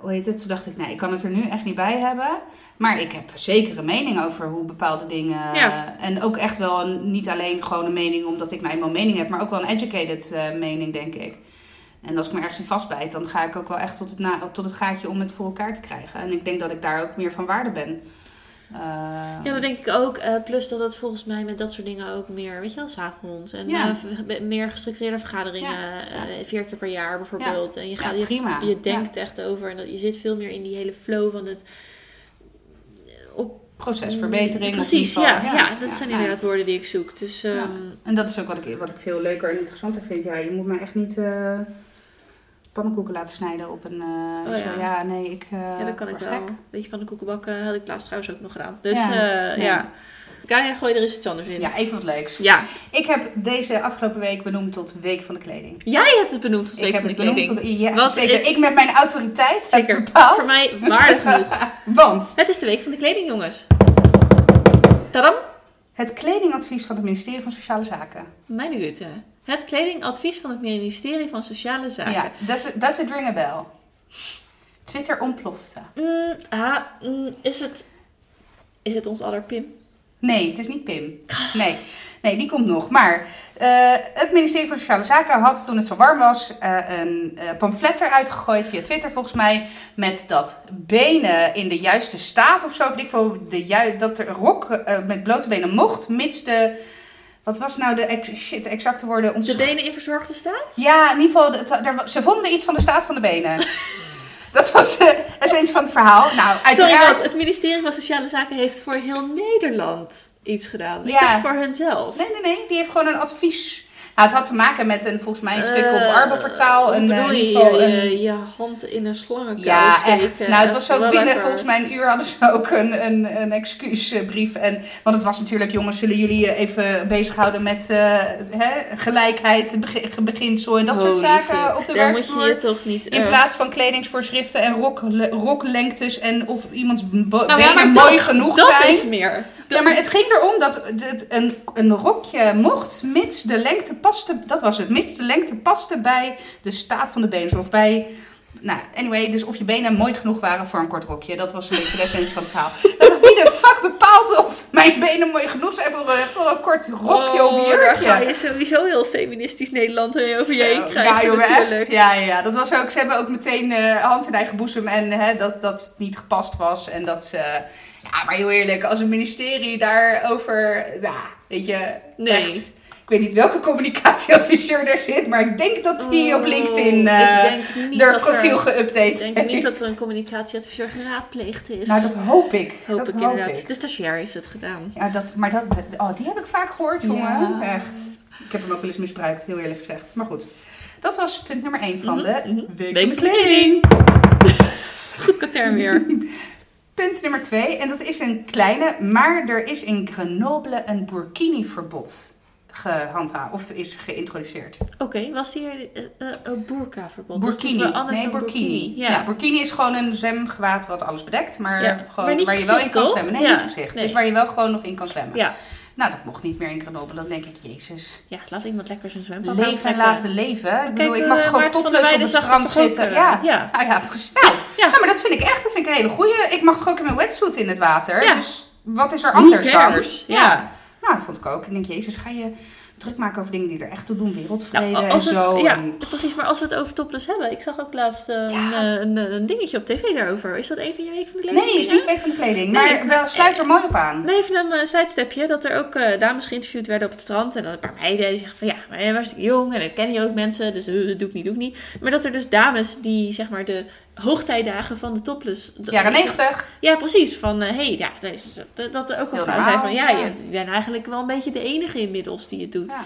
hoe heet het? Toen dacht ik, nee, ik kan het er nu echt niet bij hebben. Maar ik heb zeker een mening over hoe bepaalde dingen. Ja. En ook echt wel een, niet alleen gewoon een mening omdat ik nou eenmaal een mening heb, maar ook wel een educated eh, mening, denk ik. En als ik me ergens in vastbijt, dan ga ik ook wel echt tot het, na, tot het gaatje om het voor elkaar te krijgen. En ik denk dat ik daar ook meer van waarde ben. Eh, Ja, dat denk ik ook. Eh, plus dat het volgens mij met dat soort dingen ook meer, weet je wel, s'avonds. En Ja. eh, meer gestructureerde vergaderingen, Ja, eh, vier keer per jaar bijvoorbeeld. En je, gaat, je, prima. je denkt echt over en dat, je zit veel meer in die hele flow van het... Op, procesverbetering. of Precies, ja, ja, dat zijn ja. inderdaad woorden die ik zoek. Dus ehm, Ja. En dat is ook wat ik, wat ik veel leuker en interessanter vind. Ja, je moet mij echt niet eh, pannenkoeken laten snijden op een... eh, Oh, zo, ja. nee, ik... eh, ja, dat kan ik wel. gek. Weet je, pannenkoeken bakken had ik laatst trouwens ook nog gedaan. Dus Ja, ja, nee. ja. Gaia, gooi er eens iets anders in. Ja, even wat leuks. Ja. Ik heb deze afgelopen week benoemd tot Week van de Kleding. Jij hebt het benoemd tot week van de het benoemd kleding. tot... Ja, Want zeker. ik- Ik, met mijn autoriteit Zeker. heb bepaald. Voor mij waardig genoeg. Want Het is de week van de kleding, jongens. Tadam! het kledingadvies van het ministerie van Sociale Zaken. Mijn Güte. Het kledingadvies van het ministerie van Sociale Zaken. Ja, it, does it ring a bell? Twitter ontplofte. Mm, mm, is, het, is het ons aller Pim? Nee, het is niet Pim. Nee, nee die komt nog. Maar eh, het ministerie van Sociale Zaken had toen het zo warm was eh, een eh, pamflet eruit gegooid via Twitter volgens mij. Met dat benen in de juiste staat of zo. Of ik veel, de dat er rok met blote benen mocht, mits de... Wat was nou de ex- shit, de exacte woorden? Ons... De benen in verzorgde staat? Ja, in ieder geval, het- ze vonden iets van de staat van de benen. dat was de essentie van het verhaal. Nou, Sorry, uiteraard... want het ministerie van Sociale Zaken heeft voor heel Nederland iets gedaan. Ik Ja. dacht voor hunzelf. Nee, nee, nee. Die heeft gewoon een advies. Nou, het had te maken met een, volgens mij een stuk op Arbo-portaal. hoe Een, bedoel eh, in je, geval je, een... je hand in een slangenkuil Ja, steken? echt. Nou, het was ook binnen, volgens mij een uur hadden ze ook een, een, een excuusbrief. En, want het was natuurlijk, jongens, zullen jullie je even bezighouden met eh, hè, gelijkheid, beg- beginsel en dat soort zaken fuck. op de Daar moet je werkvloer. je toch niet... In plaats van kledingsvoorschriften en rok, roklengtes en of iemands bo- Nou ja, benen maar mooi dat- genoeg dat zijn. is meer. Ja, maar het ging erom dat het een, een rokje mocht, mits de lengte paste, dat was het, mits de lengte paste bij de staat van de benen. Of bij, nou, anyway, dus of je benen mooi genoeg waren voor een kort rokje. Dat was een beetje de essentie van het verhaal. Ik, wie de fuck bepaalt of mijn benen mooi genoeg zijn voor, een- voor een kort rokje of Oh, jurkje? Daar ga je sowieso heel feministisch Nederland over je heen krijgen ja, natuurlijk. Ja, ja, ja, dat was ook. Ze hebben ook meteen eh, hand in eigen boezem en hè, dat, dat het niet gepast was. En dat ze. Ja, maar heel eerlijk, als een ministerie daarover. Ja, weet je. Nee. Echt, ik weet niet welke communicatieadviseur er zit, maar ik denk dat die op LinkedIn ik denk niet haar dat profiel er, geüpdate Ik denk niet heeft. dat er een communicatieadviseur geraadpleegd is. Nou, dat hoop ik. hoop dat ik hoop inderdaad. ik. De stagiair heeft het gedaan. Ja, dat, maar dat, oh, die heb ik vaak gehoord, jongen. Ja. Echt. Ik heb hem ook wel eens misbruikt, heel eerlijk gezegd. Maar goed, dat was punt nummer 1 van Mhm, de mhm. Week, Week van de de Kleding. Goed katern weer. Punt nummer 2, en dat is een kleine, maar er is in Grenoble een burkini-verbod gehandhaafd, of is geïntroduceerd. Oké, was hier eh, eh, een burka-verbod? Burkini. Nee, dan burkini. Ja. Ja. burkini is gewoon een zwemgewaad wat alles bedekt, maar, Ja, gewoon, maar waar je wel in kan toch? zwemmen. Nee, Ja, niet gezicht. nee. Dus waar je wel gewoon nog in kan zwemmen. ja. Nou, dat mocht niet meer in Grenoble. Dan denk ik, jezus. Ja, laat iemand lekker zijn zwembad Leven en laten leven. Ik bedoel, Kijk, ik mag eh, gewoon topless op het strand zitten. eh, ja. ja. Nou ja, precies. Nou, Ja. maar dat vind ik echt dat vind ik een hele goeie. Ik mag toch ook in mijn wetsuit in het water. Ja. Dus wat is er anders dan? Ja. Nou, dat vond ik ook. Ik denk, jezus, ga je druk maken over dingen die er echt toe doen. Wereldvrede Nou, en als we zo. het, ja, En- precies. Maar als we het over topless hebben. Ik zag ook laatst eh, een, Ja. eh, een, een dingetje op tv daarover. Is dat een van je week van de kleding? Nee, is niet week van de kleding. Nee. Maar wel, sluit er mooi op aan. Even een uh, sidestepje, dat er ook eh, dames geïnterviewd werden op het strand. En dan een paar meiden die zeggen van ja, maar jij was jong en dan ken je ook mensen, dus eh, dat doe ik niet, doe ik niet. Maar dat er dus dames die zeg maar de hoogtijdagen van de topless... Jaren 90. Ja, precies. Van hé, hey, ja, dat, dat, er ook een Heel vrouw zei van ja, ja. je bent eigenlijk wel een beetje de enige inmiddels die het doet. Ja.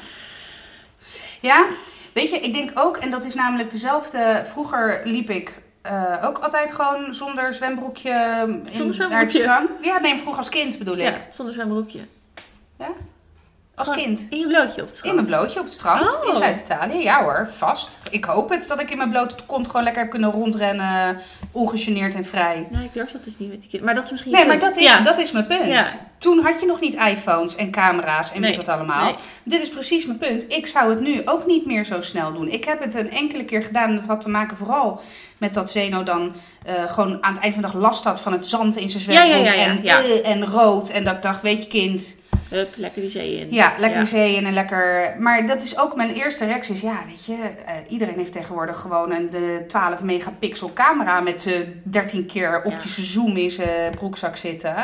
ja, weet je, ik denk ook, en dat is namelijk dezelfde. Vroeger liep ik eh, ook altijd gewoon zonder zwembroekje in, Zonder naar het zwembroekje? strand. Ja, nee, vroeger als kind bedoel ik. Ja, zonder zwembroekje. Als Gewoon kind. In je blootje op het strand. In mijn blootje op het strand Oh. in Zuid-Italië. Ja hoor, vast. Ik hoop het dat ik in mijn blote kont gewoon lekker heb kunnen rondrennen. Ongegeneerd en vrij. Nee, ik durf dat dus niet met die kinderen. Maar dat is misschien Nee, maar dat is, Ja. dat is mijn punt. Ja. Toen had je nog niet iPhones en camera's en Nee, wat allemaal. nee. Dit is precies mijn punt. Ik zou het nu ook niet meer zo snel doen. Ik heb het een enkele keer gedaan en dat had te maken vooral met dat Zeno dan eh, gewoon aan het eind van de dag last had van het zand in zijn Ja, ja, zwembroek ja, ja, en, ja. eh, en rood. En dat ik dacht, weet je kind, Hup, lekker die zee in. ja, lekker Ja. de zee in en lekker... Maar dat is ook mijn eerste reactie. Is, ja, weet je, eh, iedereen heeft tegenwoordig gewoon een de 12 megapixel camera met eh 13 keer optische zoom in zijn broekzak zitten.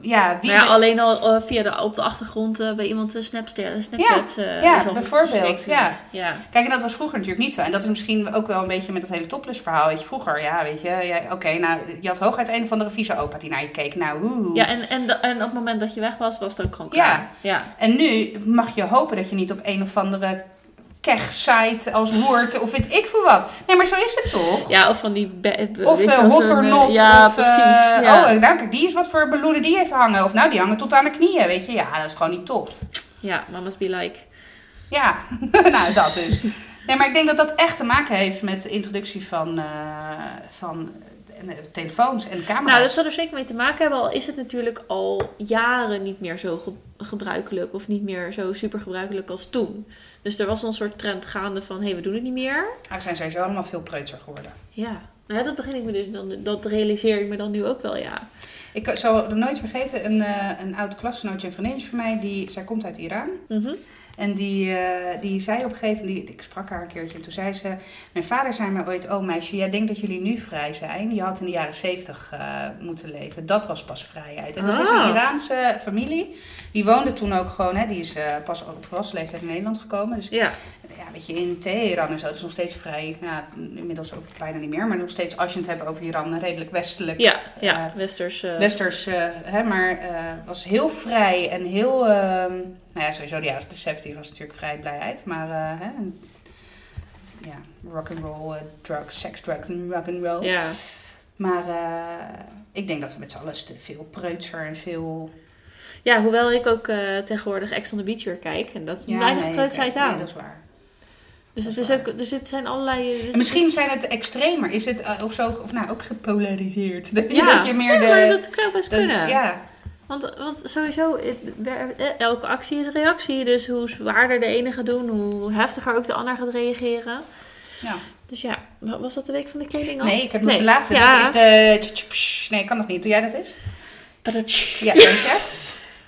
Ja, wie... Ja, alleen al eh, via de, op de achtergrond eh, bij iemand een Snapchat, Snapchat eh, ja, is al bijvoorbeeld, ja. ja. Kijk, en dat was vroeger natuurlijk niet zo. En dat is misschien ook wel een beetje met dat hele topless verhaal. Weet je, vroeger, ja, weet je, ja, oké, nou, je had hooguit een of andere vieze opa die naar je keek. Nou, hoe. Ja, en, en, en op het moment dat je weg was, was het ook gewoon Ja. klaar. Ja. En nu mag je hopen dat je niet op een of andere keg-site als Woord of weet ik veel wat. Nee, maar zo is het toch? Ja, of van die... Of je wel, hot or eh, not. Ja, of, precies. eh, ja. Oh, nou, kijk, die is wat voor ballonnen die heeft hangen. Of nou, die hangen tot aan de knieën, weet je. Ja, dat is gewoon niet tof. ja, mama's be like. Ja, nou, dat dus. Nee, maar ik denk dat dat echt te maken heeft met de introductie van, van telefoons en camera's. Nou, dat zal er zeker mee te maken hebben. Al is het natuurlijk al jaren niet meer zo ge- gebruikelijk. Of niet meer zo super gebruikelijk als toen. Dus er was een soort trend gaande van... Hé, hey, we doen het niet meer. Ah, we zijn sowieso allemaal veel preutser geworden. Ja. Nou ja, dat begin ik me dus dan... Dat realiseer ik me dan nu ook wel, ja. Ik zal er nooit vergeten, een, eh, een oud klasgenootje en vriendinnetje van mij, die, zij komt uit Iran. Mhm. En die, eh, die zei op een gegeven moment, die- ik sprak haar een keertje en toen zei ze... Mijn vader zei mij ooit, oh meisje, jij denkt dat jullie nu vrij zijn. Je had in de jaren zeventig eh, moeten leven. Dat was pas vrijheid. En dat is een Ah. Iraanse familie. Die woonde toen ook gewoon, hè, die is eh, pas op volwassen leeftijd in Nederland gekomen. Dus Ja. ja, weet je, in Teheran en zo, dat is nog steeds vrij, ja, inmiddels ook bijna niet meer. Maar nog steeds, als je het hebt over Iran, redelijk westelijk. Ja, ja. Westers... Westers, hè, maar was heel vrij en heel... ehm, nou ja, sowieso jaren de 70 was natuurlijk vrij blijheid. Maar eh, hè, en- ja, rock and roll, eh, drugs, sex, drugs en rock and roll. ja. Maar eh, ik denk dat we met z'n allen te veel preutser en veel... ja, hoewel ik ook tegenwoordig Ex on the Beach weer kijk. En dat Ja, weinig nee, preutsheid aan. Nee, dat is waar. dus dat het is waar. ook... Dus het zijn allerlei... dus En misschien het- zijn het extremer. Is het of zo, of nou ook gepolariseerd? Dat Ja, dat je meer ja, de... maar dat zou best de- kunnen. Ja, Want, want sowieso, eh, elke actie is reactie. Dus hoe zwaarder de ene gaat doen, hoe heftiger ook de ander gaat reageren. ja. Dus ja, wa- was dat de week van de kleding al? Nee, ik heb nog Nee. de laatste. Ja. Dat is de... Nee, kan nog niet. Doe jij dat eens? Ja, denk je?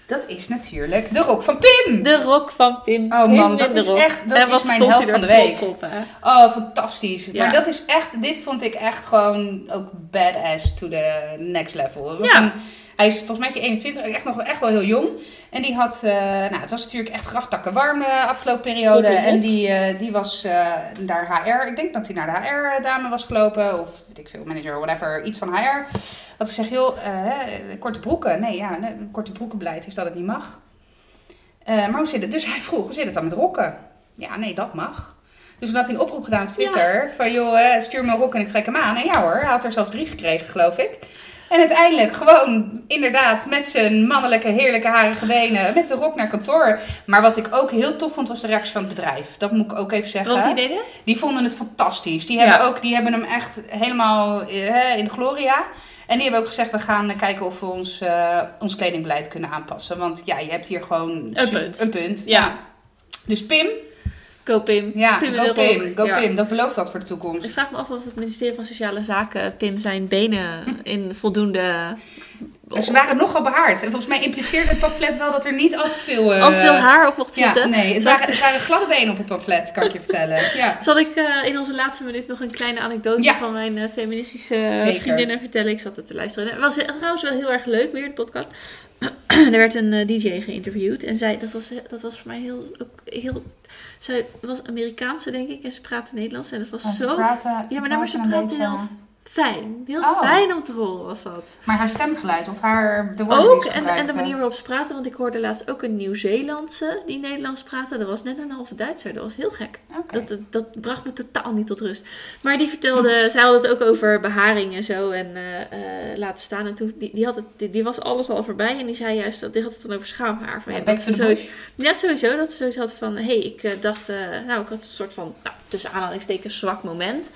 Dat is natuurlijk de rok van Pim. De rok van Pim. Oh man, dat is echt- dat en is wat mijn stond held hij van de week. Op? Oh, fantastisch. Ja. Maar dat is echt, dit vond ik echt gewoon ook badass to the next level. Het was Ja. een- hij is volgens mij is hij 21, echt nog echt wel heel jong. En die had, eh, nou het was natuurlijk echt graftakken warm de afgelopen periode. En die, eh, die was eh daar HR, ik denk dat hij naar de HR-dame was gelopen. Of weet ik veel, manager, whatever, iets van HR. Had gezegd, joh, korte broeken. Nee, ja, korte broekenbeleid is dat het niet mag. Maar hoe zit het? Dus hij vroeg, hoe zit het dan met rokken? Ja, nee, dat mag. Dus toen had hij een oproep gedaan op Twitter. Van joh, stuur me een rok en ik trek hem aan. En ja hoor, hij had er zelfs drie gekregen, geloof ik. En uiteindelijk gewoon, inderdaad, met zijn mannelijke, heerlijke harige benen, met de rok naar kantoor. Maar wat ik ook heel tof vond, was de reactie van het bedrijf. Dat moet ik ook even zeggen. Want die deden? Die vonden het fantastisch. Die Ja. hebben, ook, die hebben hem echt helemaal eh, in de gloria. En die hebben ook gezegd, we gaan kijken of we ons, eh, ons kledingbeleid kunnen aanpassen. Want ja, je hebt hier gewoon... Een punt. Een punt, Ja. Dus Pim, Go Pim. ja, Pim in go de rok. Pim, go Ja. Pim. Dat belooft dat voor de Ik toekomst. vraag me af of het ministerie van Sociale Zaken Pim zijn benen in voldoende... Ze waren nogal behaard. En volgens mij impliceerde het pamflet wel dat er niet al te veel... eh, Als veel haar op mocht Ja, zitten. nee, het Zal ik- waren, het waren gladde benen op het pamflet, kan ik je vertellen. Ja. Zal ik eh, in onze laatste minuut nog een kleine anekdote Ja. van mijn eh, feministische Zeker. vriendinnen vertellen? Ik zat er te luisteren. Het was eh, trouwens wel heel erg leuk weer, de podcast. er werd een eh, DJ geïnterviewd en zij, dat was, dat was voor mij heel, ook heel... Zij was Amerikaanse, denk ik, en ze praatte Nederlands. En dat was zo... ja, maar, nou, maar ze praatte heel fijn. Heel Oh. fijn om te horen was dat. Maar haar stemgeluid of haar de woorden die Ook, ze en, en de manier waarop ze praten, want ik hoorde laatst ook een Nieuw-Zeelandse die Nederlands praatte. Dat was net een halve Duitser, dat was heel gek. Dat, dat bracht me totaal niet tot rust. Maar die vertelde, zij had het ook over beharing en zo en eh, eh, laten staan. En toen, die, die, had het, die, die was alles al voorbij en die zei juist, dat, die had het dan over schaamhaar. Van, ja, Ja, dat ze ja, sowieso. Dat ze zoiets had van, hé, hey, ik eh, dacht, eh, nou, ik had een soort van, nou, tussen aanhalingstekens zwak moment.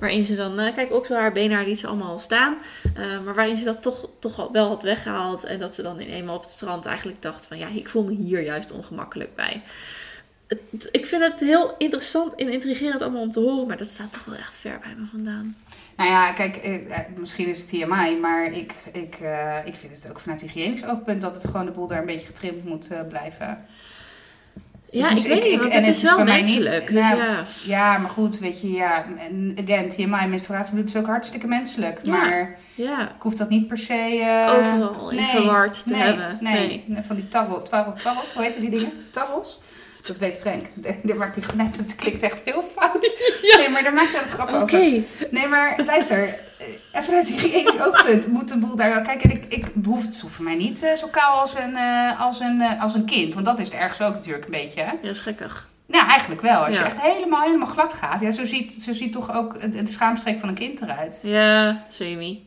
Waarin ze dan, eh, kijk, ook zo haar benen, haar liet ze allemaal al staan. Eh, maar waarin ze dat toch, toch wel had weggehaald. En dat ze dan eenmaal op het strand eigenlijk dacht van, ja, ik voel me hier juist ongemakkelijk bij. Ik vind het heel interessant en intrigerend allemaal om te horen, maar dat staat toch wel echt ver bij me vandaan. Nou ja, kijk, eh, misschien is het TMI, maar ik, ik, ik vind het ook vanuit hygiënisch oogpunt dat het gewoon de boel daar een beetje getrimd moet blijven. Ja, Dus ik weet ik- niet, want en het het is wel mij niet- menselijk. dus ja. Ja, maar goed, weet je, ja, en again, TMI, menstruatiebloed is ook hartstikke menselijk. Ja. Maar ja, ik hoef dat niet per se... eh, overal in verward te nee, hebben. Nee, nee. van die tarrel, tarrel, tarrels, hoe heet die dingen? Tarrels? Dat weet Frank. Daar maakt hij net, het klinkt echt heel fout. Nee, maar daar maakt hij het grap Oké. over. Nee, maar luister, eh, even vanuit hygiënisch oogpunt moet de boel daar wel... Kijk, en ik, ik behoef het hoeft voor mij niet eh, zo kaal als een, eh, als, een, als een kind. Want dat is het ergens ook natuurlijk een beetje, hè? Ja, is gekkig. Nou, eigenlijk wel. Als Ja. je echt helemaal, helemaal glad gaat. Ja, zo ziet, zo ziet toch ook de, de schaamstreek van een kind eruit. Ja, semi.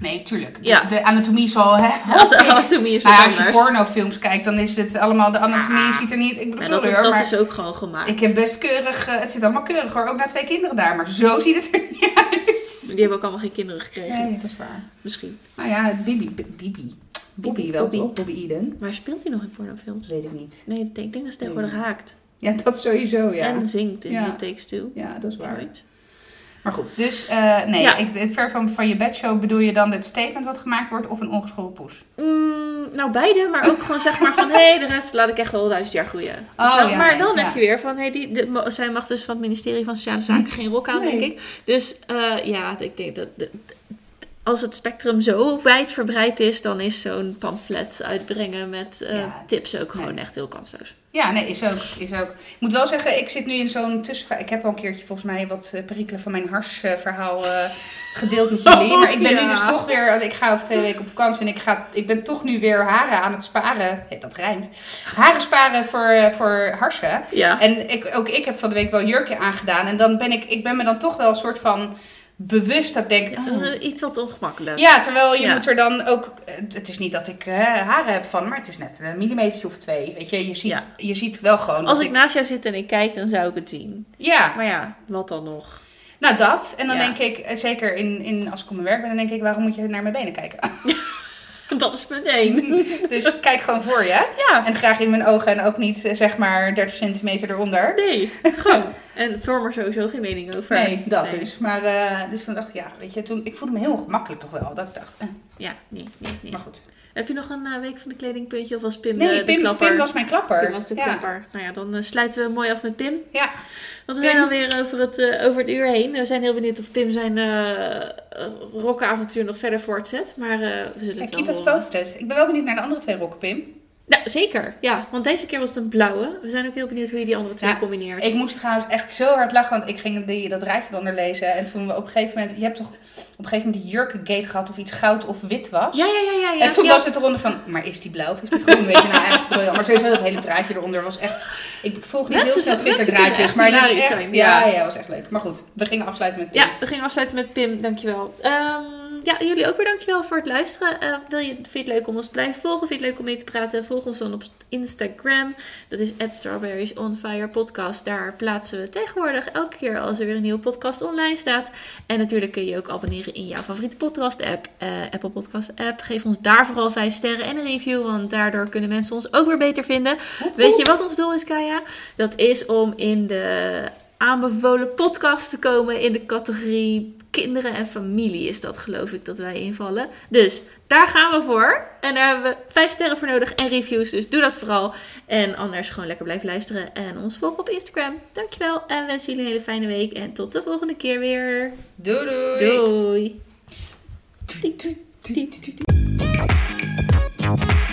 Nee, tuurlijk. Dus Ja. de anatomie zal... Hè, De anatomie is nou ja, als je pornofilms kijkt, dan is het allemaal... De anatomie Ja. ziet er niet... Ik bedoel, sorry dat maar... is ook gewoon gemaakt. Ik heb best keurig... eh, het zit allemaal keurig hoor. Ook na twee kinderen daar. Maar zo ziet het er niet uit. Die hebben ook allemaal geen kinderen gekregen. Nee, dat is waar. Misschien. Nou ja, het Bibi. Bibi. Bobby wel Bobby. toch? Bobby Eden. Maar speelt hij nog in pornofilms? Weet ik niet. Nee, ik denk, ik denk dat ze tegenwoordig ik haakt. Ja, dat sowieso, ja. En zingt in Ja. The Takes Two. Ja, dat is waar. Zoiets. Maar goed, dus eh, nee, Ja. ik, ik- ver van, van je bedshow bedoel je dan het statement wat gemaakt wordt of een ongeschoren poes? Mm, nou, beide, maar ook gewoon zeg maar van... hé, hey, de rest laat ik echt wel duizend jaar groeien. Oh, ja, maar dan ja. heb je weer van... Hey, die, de, zij mag dus van het ministerie van Sociale Zaken geen rok aan, Nee. denk ik. Dus eh, ja, ik denk dat... de- als het spectrum zo wijdverbreid is, dan is zo'n pamflet uitbrengen met eh, Ja, tips ook gewoon echt heel kansloos. Ja, nee, is ook, is ook. Ik moet wel zeggen, ik zit nu in zo'n tussenfase. Ik heb al een keertje volgens mij wat eh, perikelen van mijn harsverhaal eh gedeeld met jullie. Oh, maar ik ben ja. nu dus toch weer, ik ga over twee weken op vakantie en ik, ga, ik ben toch nu weer haren aan het sparen. Ja, dat rijmt. Haren sparen voor, voor harsen. Ja. En ik, ook ik heb van de week wel jurkje aangedaan. En dan ben ik, ik ben me dan toch wel een soort van bewust dat ik denk, oh, iets wat ongemakkelijk. ja, terwijl je Ja. moet er dan ook. Het is niet dat ik eh, haren heb van, maar het is net een millimeter of twee. Weet je, je ziet, Ja. je ziet wel gewoon. Als ik naast jou zit en ik kijk, dan zou ik het zien. Ja, Maar ja, wat dan nog? nou dat. En dan Ja. denk ik, eh, zeker in, in, als ik op mijn werk ben, dan denk ik, waarom moet je naar mijn benen kijken? Dat is punt één. dus kijk gewoon voor je. Ja. En graag in mijn ogen en ook niet eh, zeg maar 30 centimeter eronder. Nee, gewoon. En vorm er sowieso geen mening over. Nee, dat Nee. dus. Maar eh, dus dan dacht ik, ja, weet je, toen, ik voelde me heel ongemakkelijk toch wel. Dat ik dacht, eh, Ja, nee, nee, nee. maar goed. Heb je nog een eh, week van de kledingpuntje of was Pim Nee, de, de Pim, klapper? Pim was mijn klapper. Pim was de ja. klapper. Nou ja, dan eh, sluiten we mooi af met Pim. Ja. Want we Pim. zijn alweer over het, eh, over het uur heen. We zijn heel benieuwd of Pim zijn eh eh, rokkenavontuur nog verder voortzet. Maar eh, we zullen Ja, het keep wel us horen. posted. Ik ben wel benieuwd naar de andere twee rokken, Pim. Nou, zeker. Ja, want deze keer was het een blauwe. We zijn ook heel benieuwd hoe je die andere twee Ja, combineert. Ik moest trouwens echt zo hard lachen, want ik ging die, dat rijtje eronder lezen. En toen we op een gegeven moment, je hebt toch op een gegeven moment die jurkengate gehad of iets goud of wit was. Ja, ja, ja, ja. ja. En toen Ja. was het eronder van, maar is die blauw of is die groen? Weet je nou echt briljant. Maar sowieso dat hele draadje eronder was echt, ik volg niet heel snel mensen Twitter kunnen draadjes, echt maar dit is echt, zijn, ja, ja. was echt leuk. Maar goed, we gingen afsluiten met Pim. Ja, we gingen afsluiten met Pim. Dankjewel. Ehm ja, jullie ook weer dankjewel voor het luisteren. Eh, wil je, vind je het leuk om ons te blijven volgen? Vind je het leuk om mee te praten? Volg ons dan op Instagram. Dat is Strawberries on Fire podcast. Daar plaatsen we tegenwoordig elke keer als er weer een nieuwe podcast online staat. En natuurlijk kun je je ook abonneren in jouw favoriete podcast app. eh, Apple Podcast app. Geef ons daar vooral 5 sterren en een review. Want daardoor kunnen mensen ons ook weer beter vinden. Weet je wat ons doel is, Kaya? Dat is om in de aanbevolen podcast te komen in de categorie kinderen en familie is dat geloof ik dat wij invallen. Dus daar gaan we voor. En daar hebben we vijf sterren voor nodig en reviews. Dus doe dat vooral. En anders gewoon lekker blijven luisteren en ons volgen op Instagram. Dankjewel en wensen jullie een hele fijne week. En tot de volgende keer weer. Doei doei. Doei. Doei.